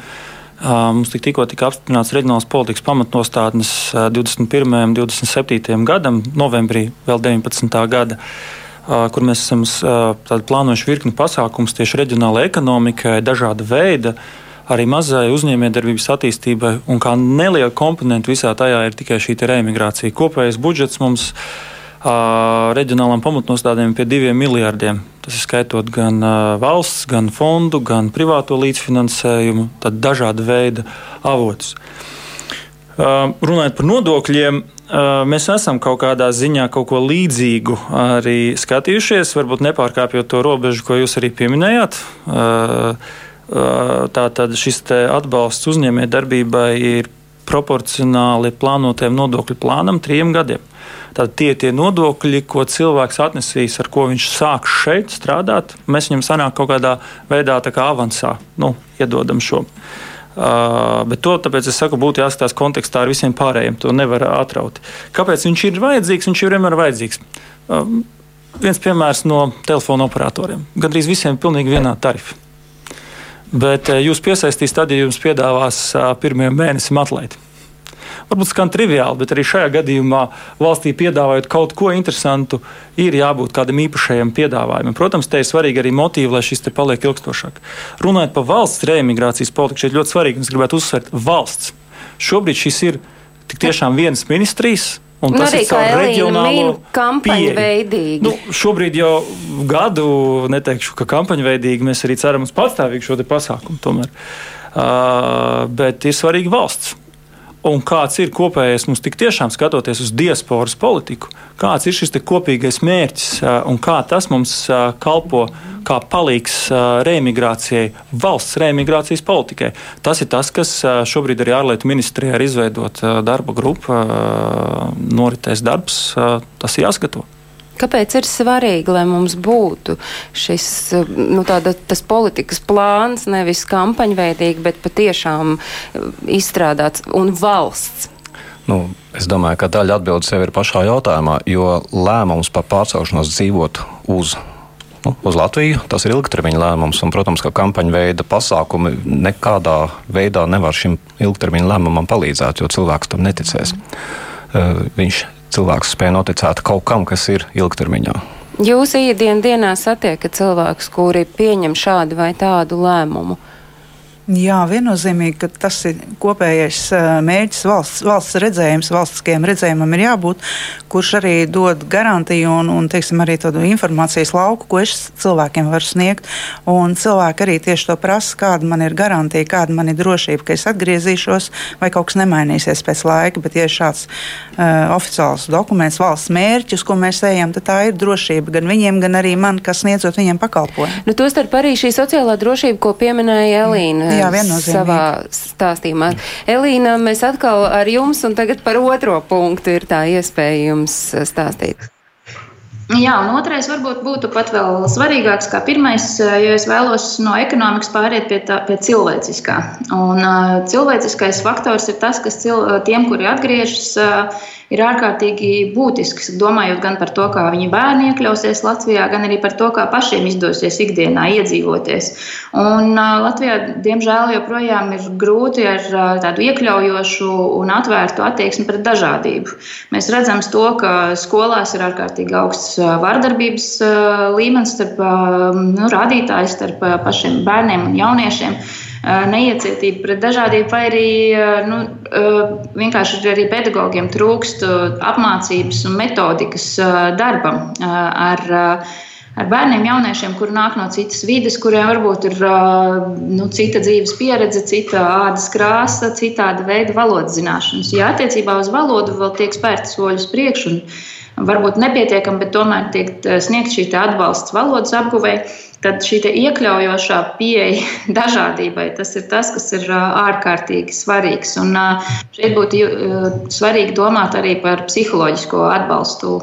Mums tik, tikko tika apstiprināts reģionālās politikas pamatnostādnes 21. un 27. gadam, novembrī vēl 19. gada kur mēs esam plānojuši virkni pasākumus tieši reģionālajai ekonomikai, dažāda veida, arī mazai uzņēmējdarbības attīstībai. Un kā neliela komponenta visā tajā ir tikai šī reimigrācija. Kopējais budžets mums reģionālām pamatnostādēm pie diviem miljardiem. Tas ir skaitot gan valsts, gan fondu, gan privāto līdzfinansējumu, tad dažāda veida avotus. Runājot par nodokļiem, mēs esam kaut kādā ziņā kaut ko līdzīgu arī skatījušies, varbūt nepārkāpjot to robežu, ko jūs arī pieminējāt. Tātad šis atbalsts uzņēmējdarbībai ir proporcionāli plānotajam nodokļu plānam trim gadiem. Tad tie ir tie nodokļi, ko cilvēks atnesīs, ar ko viņš sāks šeit strādāt. Mēs viņam sanāk kaut kādā veidā kā avansā, nu, iedodam šo. Uh, bet to tāpēc es saku, būtu jāskatās kontekstā ar visiem pārējiem. To nevar atraut. Kāpēc viņš ir vajadzīgs? Viņš ir vienmēr vajadzīgs. Uh, viens piemērs no telefona operatoriem. Gan arī visiem ir pilnīgi vienādi tarifi. Bet uh, jūs piesaistīs tad, ja jums piedāvās pirmajam mēnesim atlaidi varbūt skan triviāli, bet arī šajā gadījumā valstī piedāvājot kaut ko interesantu, ir jābūt kādam īpašajam piedāvājumam. Protams, te ir svarīgi arī motīvi, lai šis te paliek ilgstošāk. Runājot par valsts reimigrācijas politiku, šeit ļoti svarīgi, un es gribētu uzsvērt valsts. Šobrīd šis ir tik tiešām vienas ministrijas. Un nu, tas arī ir caur reģionālo kampaņu veidīgi. Nu, šobrīd jau gadu, neteikšu, ka kampaņu veidīgi, mēs arī ceram uz pastāvīgu šo pasākumu. Tomēr. Uh, bet ir svarīgi valsts un kāds ir kopējais mums tik tiešām skatoties uz diasporas politiku, kāds ir šis kopīgais mērķis un kā tas mums kalpo kā palīgs reimigrācijai, valsts reimigrācijas politikai. Tas ir tas, kas šobrīd arī ārlietu ministrijā ir izveidota darba grupa, noritēs darbs, tas jāskatās. Kāpēc ir svarīgi, lai mums būtu šis nu, tāda, politikas plāns, nevis kampaņveidīgi, bet patiešām eh, izstrādāts un valsts? Nu, es domāju, ka daļa atbildes jau ir pašā jautājumā, jo lēmums par pārcelšanos dzīvot uz nu, uz Latviju. Tas ir ilgtermiņa lēmums, un, protams, ka kampaņu veida pasākumi nekādā veidā nevar šim ilgtermiņa lēmumam palīdzēt, jo cilvēks tam neticēs. Uh, viņš cilvēks spēj noticēt kaut kam, kas ir ilgtermiņā. Jūs ikdienas dienā satiekat cilvēkus, kuri pieņem šādu vai tādu lēmumu. Jā, viennozīmīgi, ka tas ir kopējais mērķis, valsts, valsts redzējums, valstiskajam redzējumam ir jābūt, kurš arī dod garantiju un, un teiksim, arī tādu informācijas lauku, ko es cilvēkiem varu sniegt. Un cilvēki arī tieši to prasa, kāda man ir garantija, kāda man ir drošība, ka es atgriezīšos vai kaut kas nemainīsies pēc laika. Bet, ja ir šāds uh, oficiāls dokuments, valsts mērķis, ko mēs ejam, tad tā ir drošība gan viņiem, gan arī man, kas sniedzot viņiem pakalpojumu. Nu, Tostarp arī šī sociālā drošība, ko pieminēja Elīna. Jā. Savā stāstījumā. Elīna, mēs atkal ar jums, un tagad par otro punktu ir tā iespēja jums stāstīt. Jā, un otrais varbūt būtu pat vēl svarīgāks kā pirmais, jo es vēlos no ekonomikas pāriet pie, tā, pie cilvēciskā. Un uh, cilvēciskais faktors ir tas, kas cil, tiem, kuri atgriežas, uh, ir ārkārtīgi būtisks. Domājot gan par to, kā viņi bērni iekļausies Latvijā, gan arī par to, kā pašiem izdosies ikdienā iedzīvoties. Un Latvijā, diemžēl, joprojām ir grūti ar tādu iekļaujošu un atvērtu attieksmi pret dažādību. Mēs redzam to, ka skolās ir ārkārtīgi augsts vardarbības līmenis starp nu, rādītājiem, starp pašiem bērniem un jauniešiem neiecietība pret dažādību, vai arī nu, vienkārši arī pedagogiem trūkst apmācības un metodikas darbam ar, ar bērniem, jauniešiem, kuri nāk no citas vides, kuriem varbūt ir nu, cita dzīves pieredze, cita ādas krāsa, citāda veida valodas zināšanas. Ja attiecībā uz valodu vēl tiek spērti soļus priekšu, un varbūt nepietiekami, bet tomēr tiek sniegts šī atbalsts valodas apguvēja tad šī iekļaujošā pieeja dažādībai, tas ir tas, kas ir ārkārtīgi svarīgs. Un šeit būtu svarīgi domāt arī par psiholoģisko atbalstu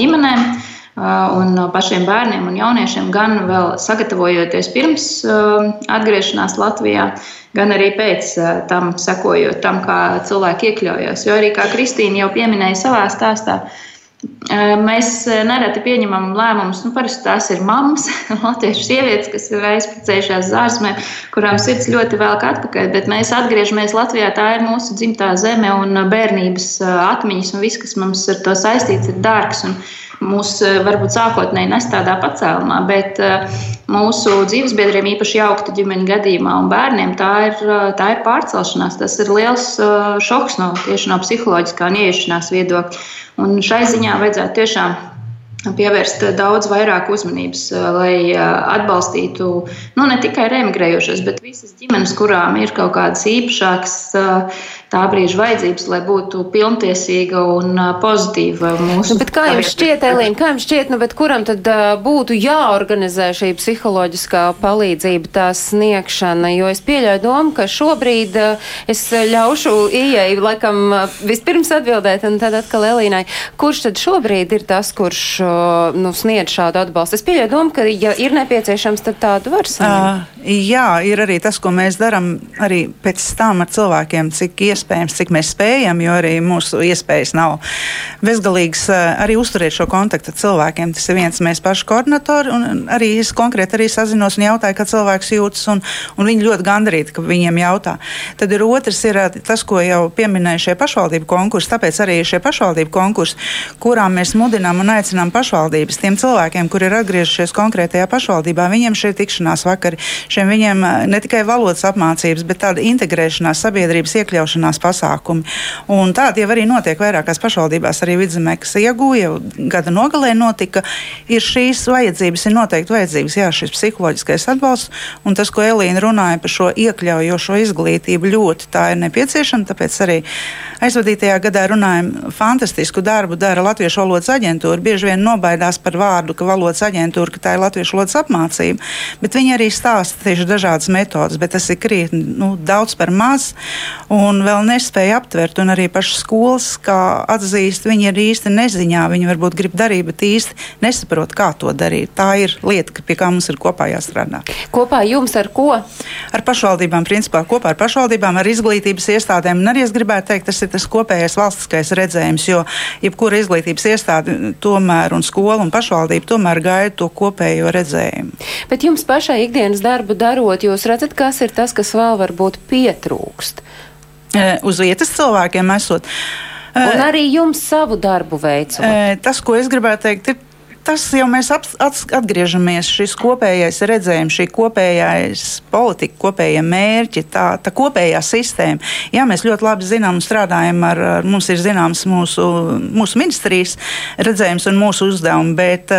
ģimenēm. Un pašiem bērniem un jauniešiem gan vēl sagatavojoties pirms atgriešanās Latvijā, gan arī pēc tam sekojot tam, kā cilvēki iekļaujas. Jo arī kā Kristīna jau pieminēja savā stāstā, Mēs nereti pieņemam lēmumus, nu, parasti tās ir mammas, latviešu sievietes, kas ir aizprecējušās zārzmē, kurām sirds ļoti velk atpakaļ, bet mēs atgriežamies Latvijā, tā ir mūsu dzimtā zeme un bērnības atmiņas un viss, kas mums ar to saistīts, ir dārgs. Un mūs varbūt sākotnēji nes tādā pacēlumā, bet mūsu dzīvesbiedriem, īpaši jaukta ģimeņa gadījumā un bērniem, tā ir, tā ir pārcelšanās. Tas ir liels šoks no, tieši no psiholoģiskā un ieiešanās viedokļa. Un šai ziņā vajadzētu tiešām pievērst daudz vairāk uzmanības, lai atbalstītu nu, ne tikai remigrējušos, bet visas ģimenes, kurām ir kaut kādas īpašākas tā brīža vajadzības, lai būtu pilntiesīga un pozitīva mūsu. Nu, kā jums šķiet, Elīna, kā jums šķiet, nu, kuram tad būtu jāorganizē šī psiholoģiskā palīdzība, tā sniegšana? Jo es pieļauju domu, ka šobrīd es ļaušu ieeju, laikam, vispirms atbildēt, un tad atkal Elīnai, kurš tad šobrīd ir tas, kurš nu, sniedz šādu atbalstu? Es pieļauju domu, ka, ja ir nepieciešams, tad tādu var saņemt. Uh, jā, ir arī tas, ko mēs darām arī pēc tam ar cilvēkiem, cik iespējams cik mēs spējam, jo arī mūsu iespējas nav bezgalīgas arī uzturēt šo kontaktu ar cilvēkiem. Tas ir viens mēs paši koordinatori, un arī es konkrēti arī sazinos un jautāju, kā cilvēks jūtas, un, un viņi ļoti gandarīti, ka viņiem jautā. Tad ir otrs, ir tas, ko jau pieminēja šie pašvaldību konkursi, tāpēc arī šie pašvaldību konkursi, kurām mēs mudinām un aicinām pašvaldības tiem cilvēkiem, kuri ir atgriežušies konkrētajā pašvaldībā, viņiem šie tikšanās vakari, šiem viņiem ne tikai valodas apmācības, bet tāda integrēšanās, sabiedrības iekļaušanās pasākumi. Un tādi jau arī notiek vairākās pašvaldībās, arī vidzemē, kas iegūja, gada nogalē notika. Ir šīs vajadzības, ir noteikti vajadzības, jā, šis psiholoģiskais atbalsts. Un tas, ko Elīna runāja par šo iekļaujošo izglītību, ļoti tā ir nepieciešama. Tāpēc arī aizvadītajā gadā runājam, fantastisku darbu dara Latviešu valodas aģentūra. Bieži vien nobaidās par vārdu, ka valodas aģentūra, ka tā ir Latviešu valodas apmācība, bet viņi arī stāsta tieši dažādas metodas, bet tas ir krietni nu, daudz par maz. Un vēl nespēja aptvert, un arī pašas skolas, kā atzīst, viņi ir īsti neziņā. Viņi varbūt grib darīt, bet īsti nesaprot, kā to darīt. Tā ir lieta, pie kā mums ir kopā jāstrādā. Kopā jums ar ko? Ar pašvaldībām, principā kopā ar pašvaldībām, ar izglītības iestādēm. Un arī es gribētu teikt, tas ir tas kopējais valstiskais redzējums, jo jebkura izglītības iestāde tomēr un skola un pašvaldība tomēr gaida to kopējo redzējumu. Bet jums pašai ikdienas darbu darot, jūs redzat, kas ir tas, kas vēl varbūt pietrūkst? uz vietas cilvēkiem esot. Un arī jums savu darbu veicot. Tas, ko es gribētu teikt, ir tas jau mēs atgriežamies šis kopējais redzējums, šī kopējais politika, kopējie mērķi, tā, tā kopējā sistēma. Jā, mēs ļoti labi zinām un strādājam ar, ar mums ir zināms mūsu, mūsu ministrijas redzējums un mūsu uzdevumi, bet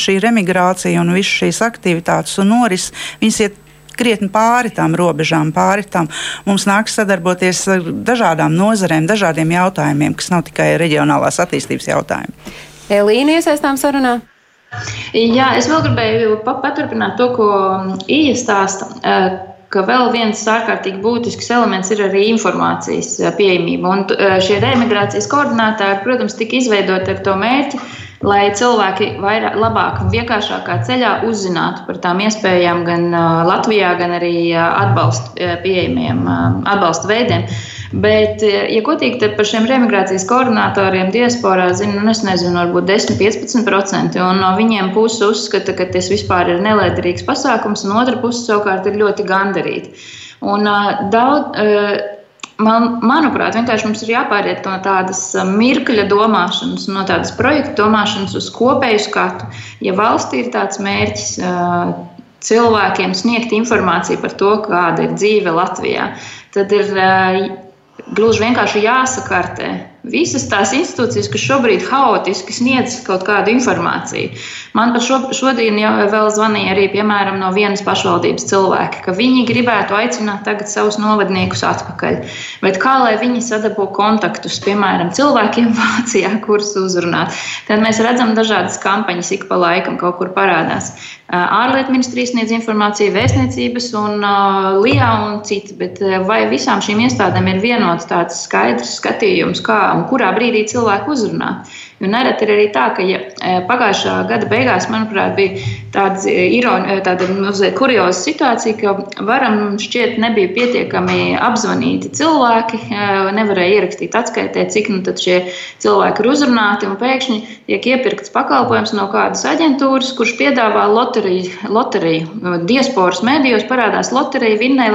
šī remigrācija un visas šīs aktivitātes un noris, viņas iet krietni pāri tām robežām, pāri tam. Mums nāks sadarboties ar dažādām nozarēm, dažādiem jautājumiem, kas nav tikai reģionālās attīstības jautājumi. Elīna iesaistām sarunā. Jā, es vēl gribēju paturpināt to, ko Ija stāsta. Ka vēl viens ārkārtīgi būtisks elements ir arī informācijas pieejamība. Un šie reimigrācijas koordinātāji, protams, tika izveidoti ar to mērķi, lai cilvēki vairāk, labāk un vienkāršākā ceļā uzzinātu par tām iespējām gan Latvijā, gan arī atbalstu pieejamiem atbalsta veidiem. Bet, ja godīgi, tad par šiem remigrācijas koordinatoriem diasporā zina, nu, nezinu, varbūt 10-15%. Un no viņiem puses uzskata, ka tas vispār ir nelēderīgs pasākums, un otra puse savukārt ir ļoti gandarīta. Un, uh, daudz, uh, Man, manuprāt, vienkārši mums ir jāpāriet no tādas mirkļa domāšanas, no tādas projekta domāšanas uz kopēju skatu. Ja valstī ir tāds mērķis cilvēkiem sniegt informāciju par to, kāda ir dzīve Latvijā, tad ir gluži vienkārši jāsakartē visas tās institūcijas, kas šobrīd haotiski sniedz kaut kādu informāciju. Man pat šo, šodien jau vēl zvanīja arī piemēram, no vienas pašvaldības cilvēki, ka viņi gribētu aicināt tagad savus novadniekus atpakaļ. Bet kā lai viņi sadabo kontaktus, piemēram, cilvēkiem Vācijā, kurus uzrunāt? Tad mēs redzam dažādas kampaņas ik pa laikam kaut kur parādās. Ārlietu ministrijas sniedz informāciju, vēstniecības un LIA un citi, bet vai visām šīm iestādēm ir vienots tāds skaidrs skatījums, kā un kurā brīdī cilvēku uzrunāt. Jo nereti ir arī tā, ka ja, pagājušā gada beigās, manuprāt, bija tāds ironi, tāda mazliet kurioza situācija, ka varam šķiet nebija pietiekami apzvanīti cilvēki, nevarēja ierakstīt atskaitē, cik nu tad šie cilvēki ir uzrunāti, un pēkšņi tiek iepirkts pakalpojums no kādas aģentūras, kurš piedāvā loteriju. loteriju. Diasporas mēdījos parādās loterija, vinnē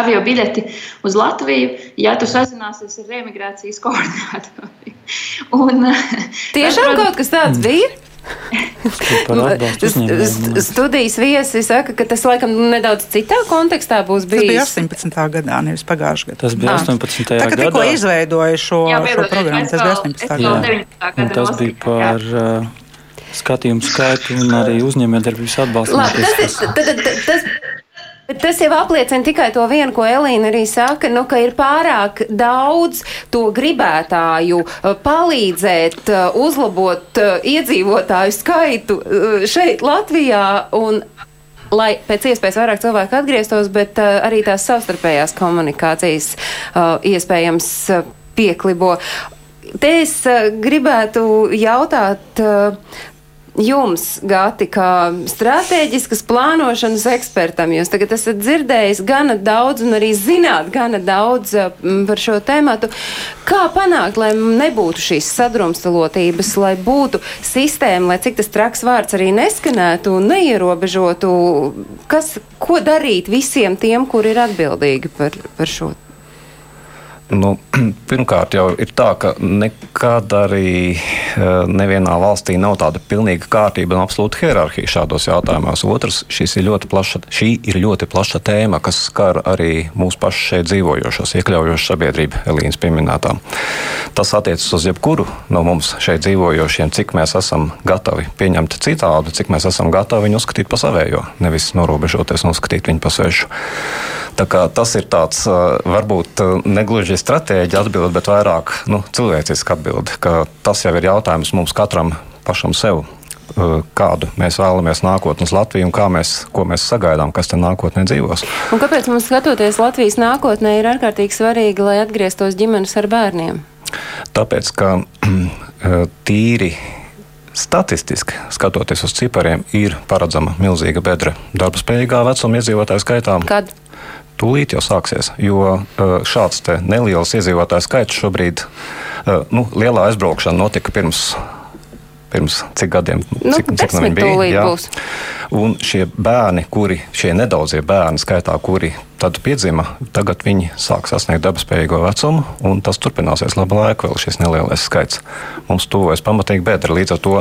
avio biļeti uz Latviju, ja tu sazināsies ar remigrācijas koordinātori. Un, Tiešām kaut kas tāds bija? Studijas viesi saka, ka tas laikam nedaudz citā kontekstā būs bijis. Tas bija 18. gadā, nevis pagājušajā gadā. Tas bija 18. gadā. Tā, kad tikko izveidoja šo, jā, šo programmu, tas bija 18. gadā. Un tas bija par uh, skatījumu skaitu un arī uzņēmējdarbības atbalstu. Tas, tas, tas, Tas jau apliecina tikai to vienu, ko Elīna arī saka, nu, ka ir pārāk daudz to gribētāju uh, palīdzēt, uh, uzlabot uh, iedzīvotāju skaitu šeit Latvijā. Un, lai pēc iespējas vairāk cilvēku atgrieztos, bet uh, arī tās savstarpējās komunikācijas uh, iespējams uh, pieklibo. Te es uh, gribētu jautāt, uh, jums, Gati, kā strateģiskas plānošanas ekspertam, jūs tagad esat dzirdējis gana daudz un arī zināt gana daudz par šo tēmatu. Kā panākt, lai nebūtu šīs sadrumstalotības, lai būtu sistēma, lai cik tas traks vārds arī neskanētu un neierobežotu, kas, ko darīt visiem tiem, kuri ir atbildīgi par, par šo tēmu? Nu, pirmkārt, jau ir tā, ka nekad arī eh, nevienā valstī nav tāda pilnīga kārtība un absolūta hierarhija šādos jautājumos. Otrs, ir plaša, šī ir ļoti plaša tēma, kas skar arī mūsu pašu šeit dzīvojošos, iekļaujošu sabiedrību, Elīnas pieminētām. Tas attiecas uz jebkuru no mums šeit dzīvojošiem, cik mēs esam gatavi pieņemt citādu, cik mēs esam gatavi viņu uzskatīt par savējo, nevis norobežoties un uzskatīt viņu par svešu. Tas ir tāds varbūt negluži stratēģija atbild, bet vairāk nu, cilvēciska atbilde. Tas jau ir jautājums mums katram pašam sev. Kādu mēs vēlamies nākotnes Latviju un mēs, ko mēs sagaidām, kas tur nākotnē dzīvos. Un kāpēc mums skatoties Latvijas nākotnē ir ārkārtīgi svarīgi, lai atgrieztos ģimenes ar bērniem? Tāpēc, ka tīri Statistiski skatoties uz cipariem, ir paredzama milzīga bedra darba spējīgā vecuma iedzīvotāju skaitā. Kad? Tūlīt jau sāksies, jo šāds neliels iedzīvotāju skaits šobrīd, nu, lielā aizbraukšana notika pirms pirms cik gadiem, nu, cik, cik viņa bija. Būs. Un šie bērni, kuri, šie nedaudzie bērni, skaitā, kuri tad piedzima, tagad viņi sāk sasniegt dabaspējīgo vecumu, un tas turpināsies labu laiku, vēl šis nelielais skaits. Mums tuvojas pamatīgi bedra. Līdz ar to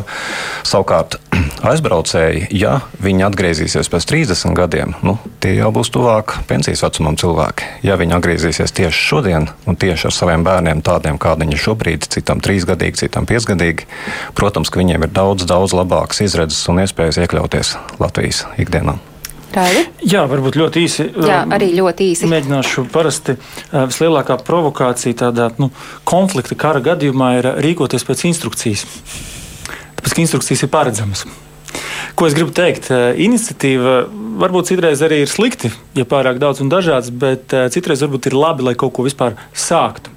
savukārt aizbraucēji, ja viņi atgriezīsies pēc 30 gadiem, nu, tie jau būs tuvāk pensijas vecumam cilvēki. Ja viņi atgriezīsies tieši šodien un tieši ar saviem bērniem, tādiem kādi viņi šobrīd, citam trīsgadīgi, citam piecgadīgi, protams, ka viņiem ir daudz, daudz labākas izredzes un iespējas iekļauties Latvijas ikdienā. Raidi? Jā, varbūt ļoti īsi. Jā, um, arī ļoti īsi. Mēģināšu parasti uh, vislielākā provokācija tādā nu, konflikta kara gadījumā ir uh, rīkoties pēc instrukcijas. Tāpēc, ka instrukcijas ir paredzamas. Ko es gribu teikt? Uh, iniciatīva varbūt citreiz arī ir slikti, ja pārāk daudz un dažāds, bet citreiz varbūt ir labi, lai kaut ko vispār sāktu.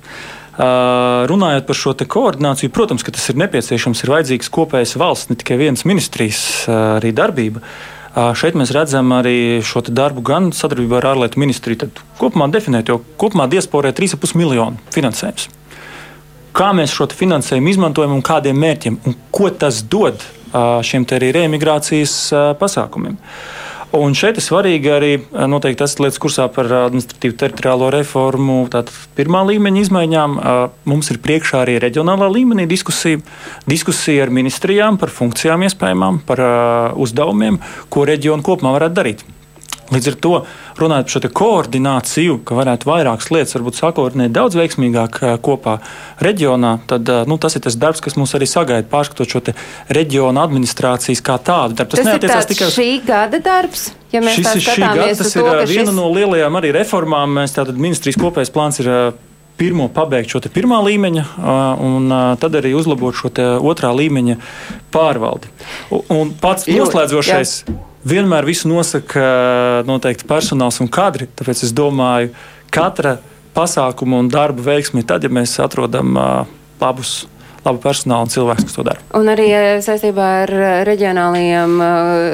Uh, runājot par šo koordināciju, protams, ka tas ir nepieciešams, ir vajadzīgs kopējs valsts, ne tikai vienas ministrijas, uh, arī darbība. Uh, šeit mēs redzam arī šo darbu gan sadarbībā ar ārlietu ministriju. Tad kopumā definēt, jo kopumā diasporē 3,5 miljonu finansējums. Kā mēs šo finansējumu izmantojam un kādiem mērķiem, un ko tas dod šiem arī reimigrācijas pasākumiem. Uh, Un šeit ir svarīgi arī eh, noteikti tas lietas kursā par administratīvu teritoriālo reformu. Tātad pirmā līmeņa izmaiņām eh, mums ir priekšā arī reģionālā līmenī diskusija. Diskusija ar ministrijām par funkcijām iespējamām, par eh, uzdevumiem, ko reģionu kopumā varētu darīt. Līdz ar to runājot par šo koordināciju, ka varētu vairākas lietas varbūt sakoordinēt daudz veiksmīgāk kopā reģionā, tad nu, tas ir tas darbs, kas mums arī sagaida, pārskatot šo reģionu administrācijas kā tādu. Darbu. Tas, tas neatiecās tikai uz šī gada darbs. Ja šis ir šī gada, tas ir to, viena šis... no lielajām arī reformām. Mēs tātad ministrijas kopējais plāns ir pirmo pabeigt šo pirmā līmeņa, un tad arī uzlabot šo otrā līmeņa pārvaldi. Un pats noslēdzošais. Jā vienmēr visu nosaka noteikti personāls un kadri. Tāpēc es domāju, katra pasākuma un darba veiksmi ir tad, ja mēs atrodam labus labu personālu un cilvēku, kas to dara. Un arī eh, saistībā ar eh, reģionālajiem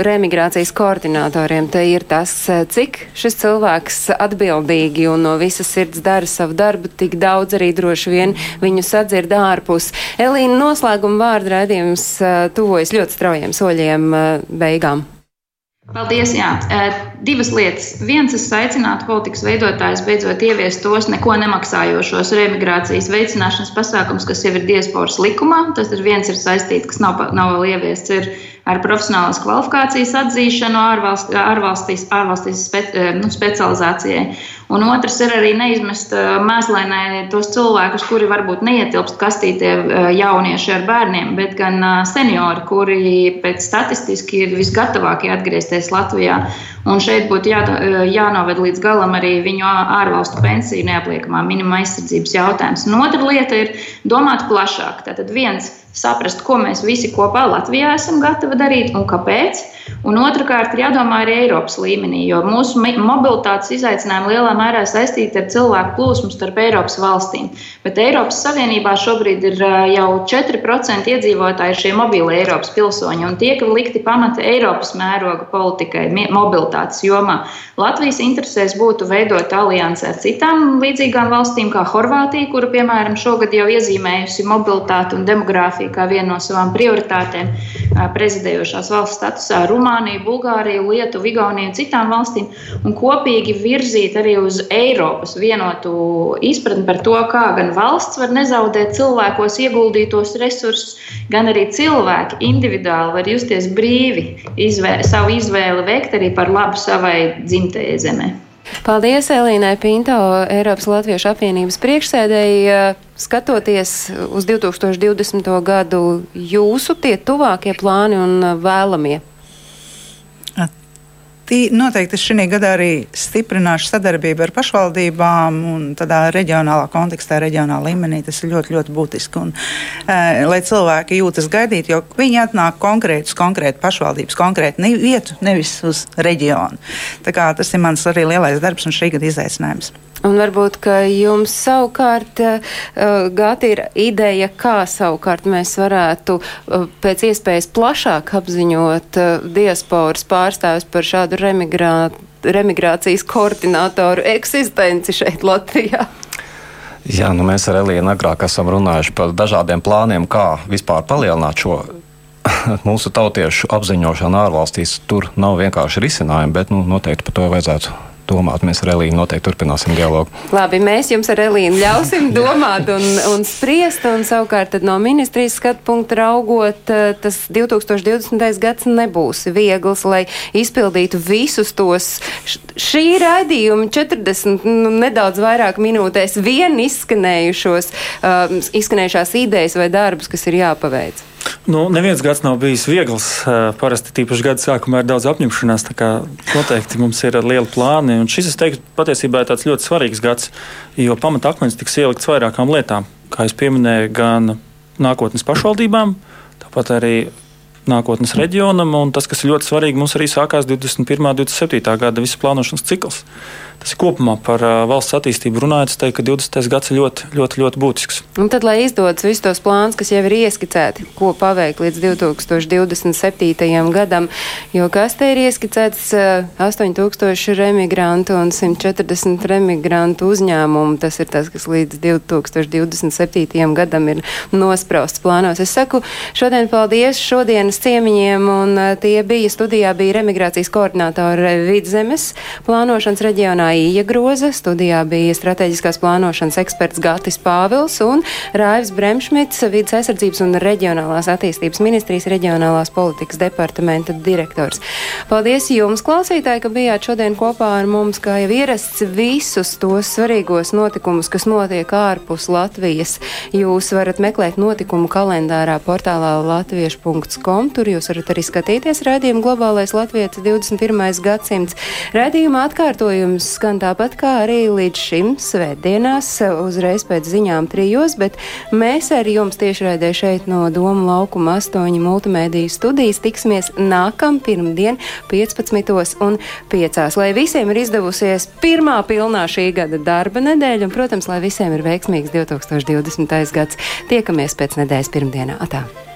remigrācijas koordinatoriem, te ir tas, cik šis cilvēks atbildīgi un no visas sirds dara savu darbu, tik daudz arī droši vien viņu sadzird ārpus. Elīna, noslēguma vārdu raidījums tuvojas ļoti straujiem soļiem beigām. Paldies! Jā. Divas lietas. Viens, es aicinātu politikas veidotājus beidzot ieviest tos neko nemaksājošos remigrācijas veicināšanas pasākums, kas jau ir diasporas likumā. Tas ir viens ir saistīts, kas nav, nav vēl ieviests. Ir ar profesionālās kvalifikācijas atzīšanu ārvalst, ārvalstīs, ārvalstīs spe, nu, specializācijai. Un otrs ir arī neizmest mēslainē tos cilvēkus, kuri varbūt neietilpst kastītē jaunieši ar bērniem, bet gan seniori, kuri pēc statistiski ir visgatavākie atgriezties Latvijā. Un šeit būtu jā, jānoved līdz galam arī viņu ārvalstu pensiju neapliekamā minima aizsardzības jautājums. Un otra lieta ir domāt plašāk. Tātad viens saprast, ko mēs visi kopā Latvijā esam gatavi darīt un kāpēc. Un otrkārt, ir jādomā arī Eiropas līmenī, jo mūsu mobilitātes izaicinājumi lielā mērā saistīti ar cilvēku plūsmu starp Eiropas valstīm. Bet Eiropas Savienībā šobrīd ir jau 4% iedzīvotāji šie mobīlie Eiropas pilsoņi, un tiek likti pamati Eiropas mēroga politikai mobilitātes jomā. Latvijas interesēs būtu veidot aliansi ar citām līdzīgām valstīm, kā Horvātija, kura, piemēram, šogad jau iezīmējusi mobilitāti un demogrāfiju kā vienu no savām prioritātēm prezidējošās valsts statusā. Rumāniju, Bulgāriju, Lietuvu, Igauniju un citām valstīm, un kopīgi virzīt arī uz Eiropas vienotu izpratni par to, kā gan valsts var nezaudēt cilvēkos ieguldītos resursus, gan arī cilvēki individuāli var justies brīvi, izvēle, savu izvēli veikt arī par labu savai dzimtajai zemē. Paldies Elīnai Pinto, Eiropas Latviešu apvienības priekšsēdēji. Skatoties uz 2020. gadu, jūsu tie tuvākie plāni un vēlamie Tī, noteikti es šī gadā arī stiprināšu sadarbību ar pašvaldībām un tādā reģionālā kontekstā, reģionālā līmenī. Tas ir ļoti, ļoti būtiski. Un, e, lai cilvēki jūtas gaidīt, jo viņi atnāk konkrēti uz konkrētu pašvaldības, konkrētu vietu, nevis uz reģionu. Tas ir mans arī lielais darbs un šī gada izaicinājums. Un varbūt, ka jums savukārt uh, gata ir ideja, kā savukārt mēs varētu uh, pēc iespējas plašāk apziņot uh, diasporas pārstāvis par šādu remigrā, remigrācijas koordinātoru eksistenci šeit Latvijā. Jā, nu mēs ar Elīnu agrāk esam runājuši par dažādiem plāniem, kā vispār palielināt šo mūsu tautiešu apziņošanu ārvalstīs. Tur nav vienkārši risinājumi, bet nu, noteikti par to vajadzētu domāt. Mēs ar Elīnu noteikti turpināsim dialogu. Labi, mēs jums ar Elīnu ļausim domāt un, un spriest, un savukārt no ministrijas skatu punkta raugot, eh, tas 2020. gads nebūs viegls, lai izpildītu visus tos šī raidījuma 40, nu, nedaudz vairāk minūtēs vien izskanējušos, uh, izskanējušās idejas vai darbus, kas ir jāpaveic. Nu, neviens gads nav bijis viegls. Parasti tīpaši gada sākumā ir daudz apņemšanās. Noteikti mums ir lieli plāni. Un šis, es teiktu, patiesībā ir tāds ļoti svarīgs gads, jo pamata akmens tiks ielikts vairākām lietām. Kā jau pieminēju, gan nākotnes pašvaldībām, tāpat arī nākotnes reģionam. Tas, kas ir ļoti svarīgi, mums arī sākās 21. un 27. gada visas plānošanas cikls. Tas ir kopumā par valsts attīstību runājot, es teiktu, ka 20. gads ir ļoti, ļoti, ļoti būtisks. Un tad, lai izdodas visus tos plānus, kas jau ir ieskicēti, ko paveikt līdz 2027. gadam, jo kas te ir ieskicēts uh, 8000 remigrantu un 140 remigrantu uzņēmumu, tas ir tas, kas līdz 2027. gadam ir nosprausts plānos. Es saku šodien paldies šodienas ciemiņiem, un uh, tie bija studijā, bija remigrācijas koordinātori Vidzemes plānošanas reģionā Ija Groza, studijā bija strateģiskās plānošanas eksperts Gatis Pāvils un Raivs Bremšmits, vidas aizsardzības un reģionālās attīstības ministrijas reģionālās politikas departamenta direktors. Paldies jums, klausītāji, ka bijāt šodien kopā ar mums, kā jau ierasts visus tos svarīgos notikumus, kas notiek ārpus Latvijas. Jūs varat meklēt notikumu kalendārā portālā latviešu.com facebook.com. Tur jūs varat arī skatīties raidījumu globālais Latvijas 21. gadsimts. Raidījuma atkārtojums skan tāpat kā arī līdz šim svētdienās uzreiz pēc ziņām trijos, bet mēs ar jums tiešraidē šeit no Doma laukuma astoņi multimēdiju studijas tiksimies nākam pirmdien 15. un 5. Lai visiem ir izdevusies pirmā pilnā šī gada darba nedēļa un, protams, lai visiem ir veiksmīgs 2020. gads. Tiekamies pēc nedēļas pirmdienā. Atā.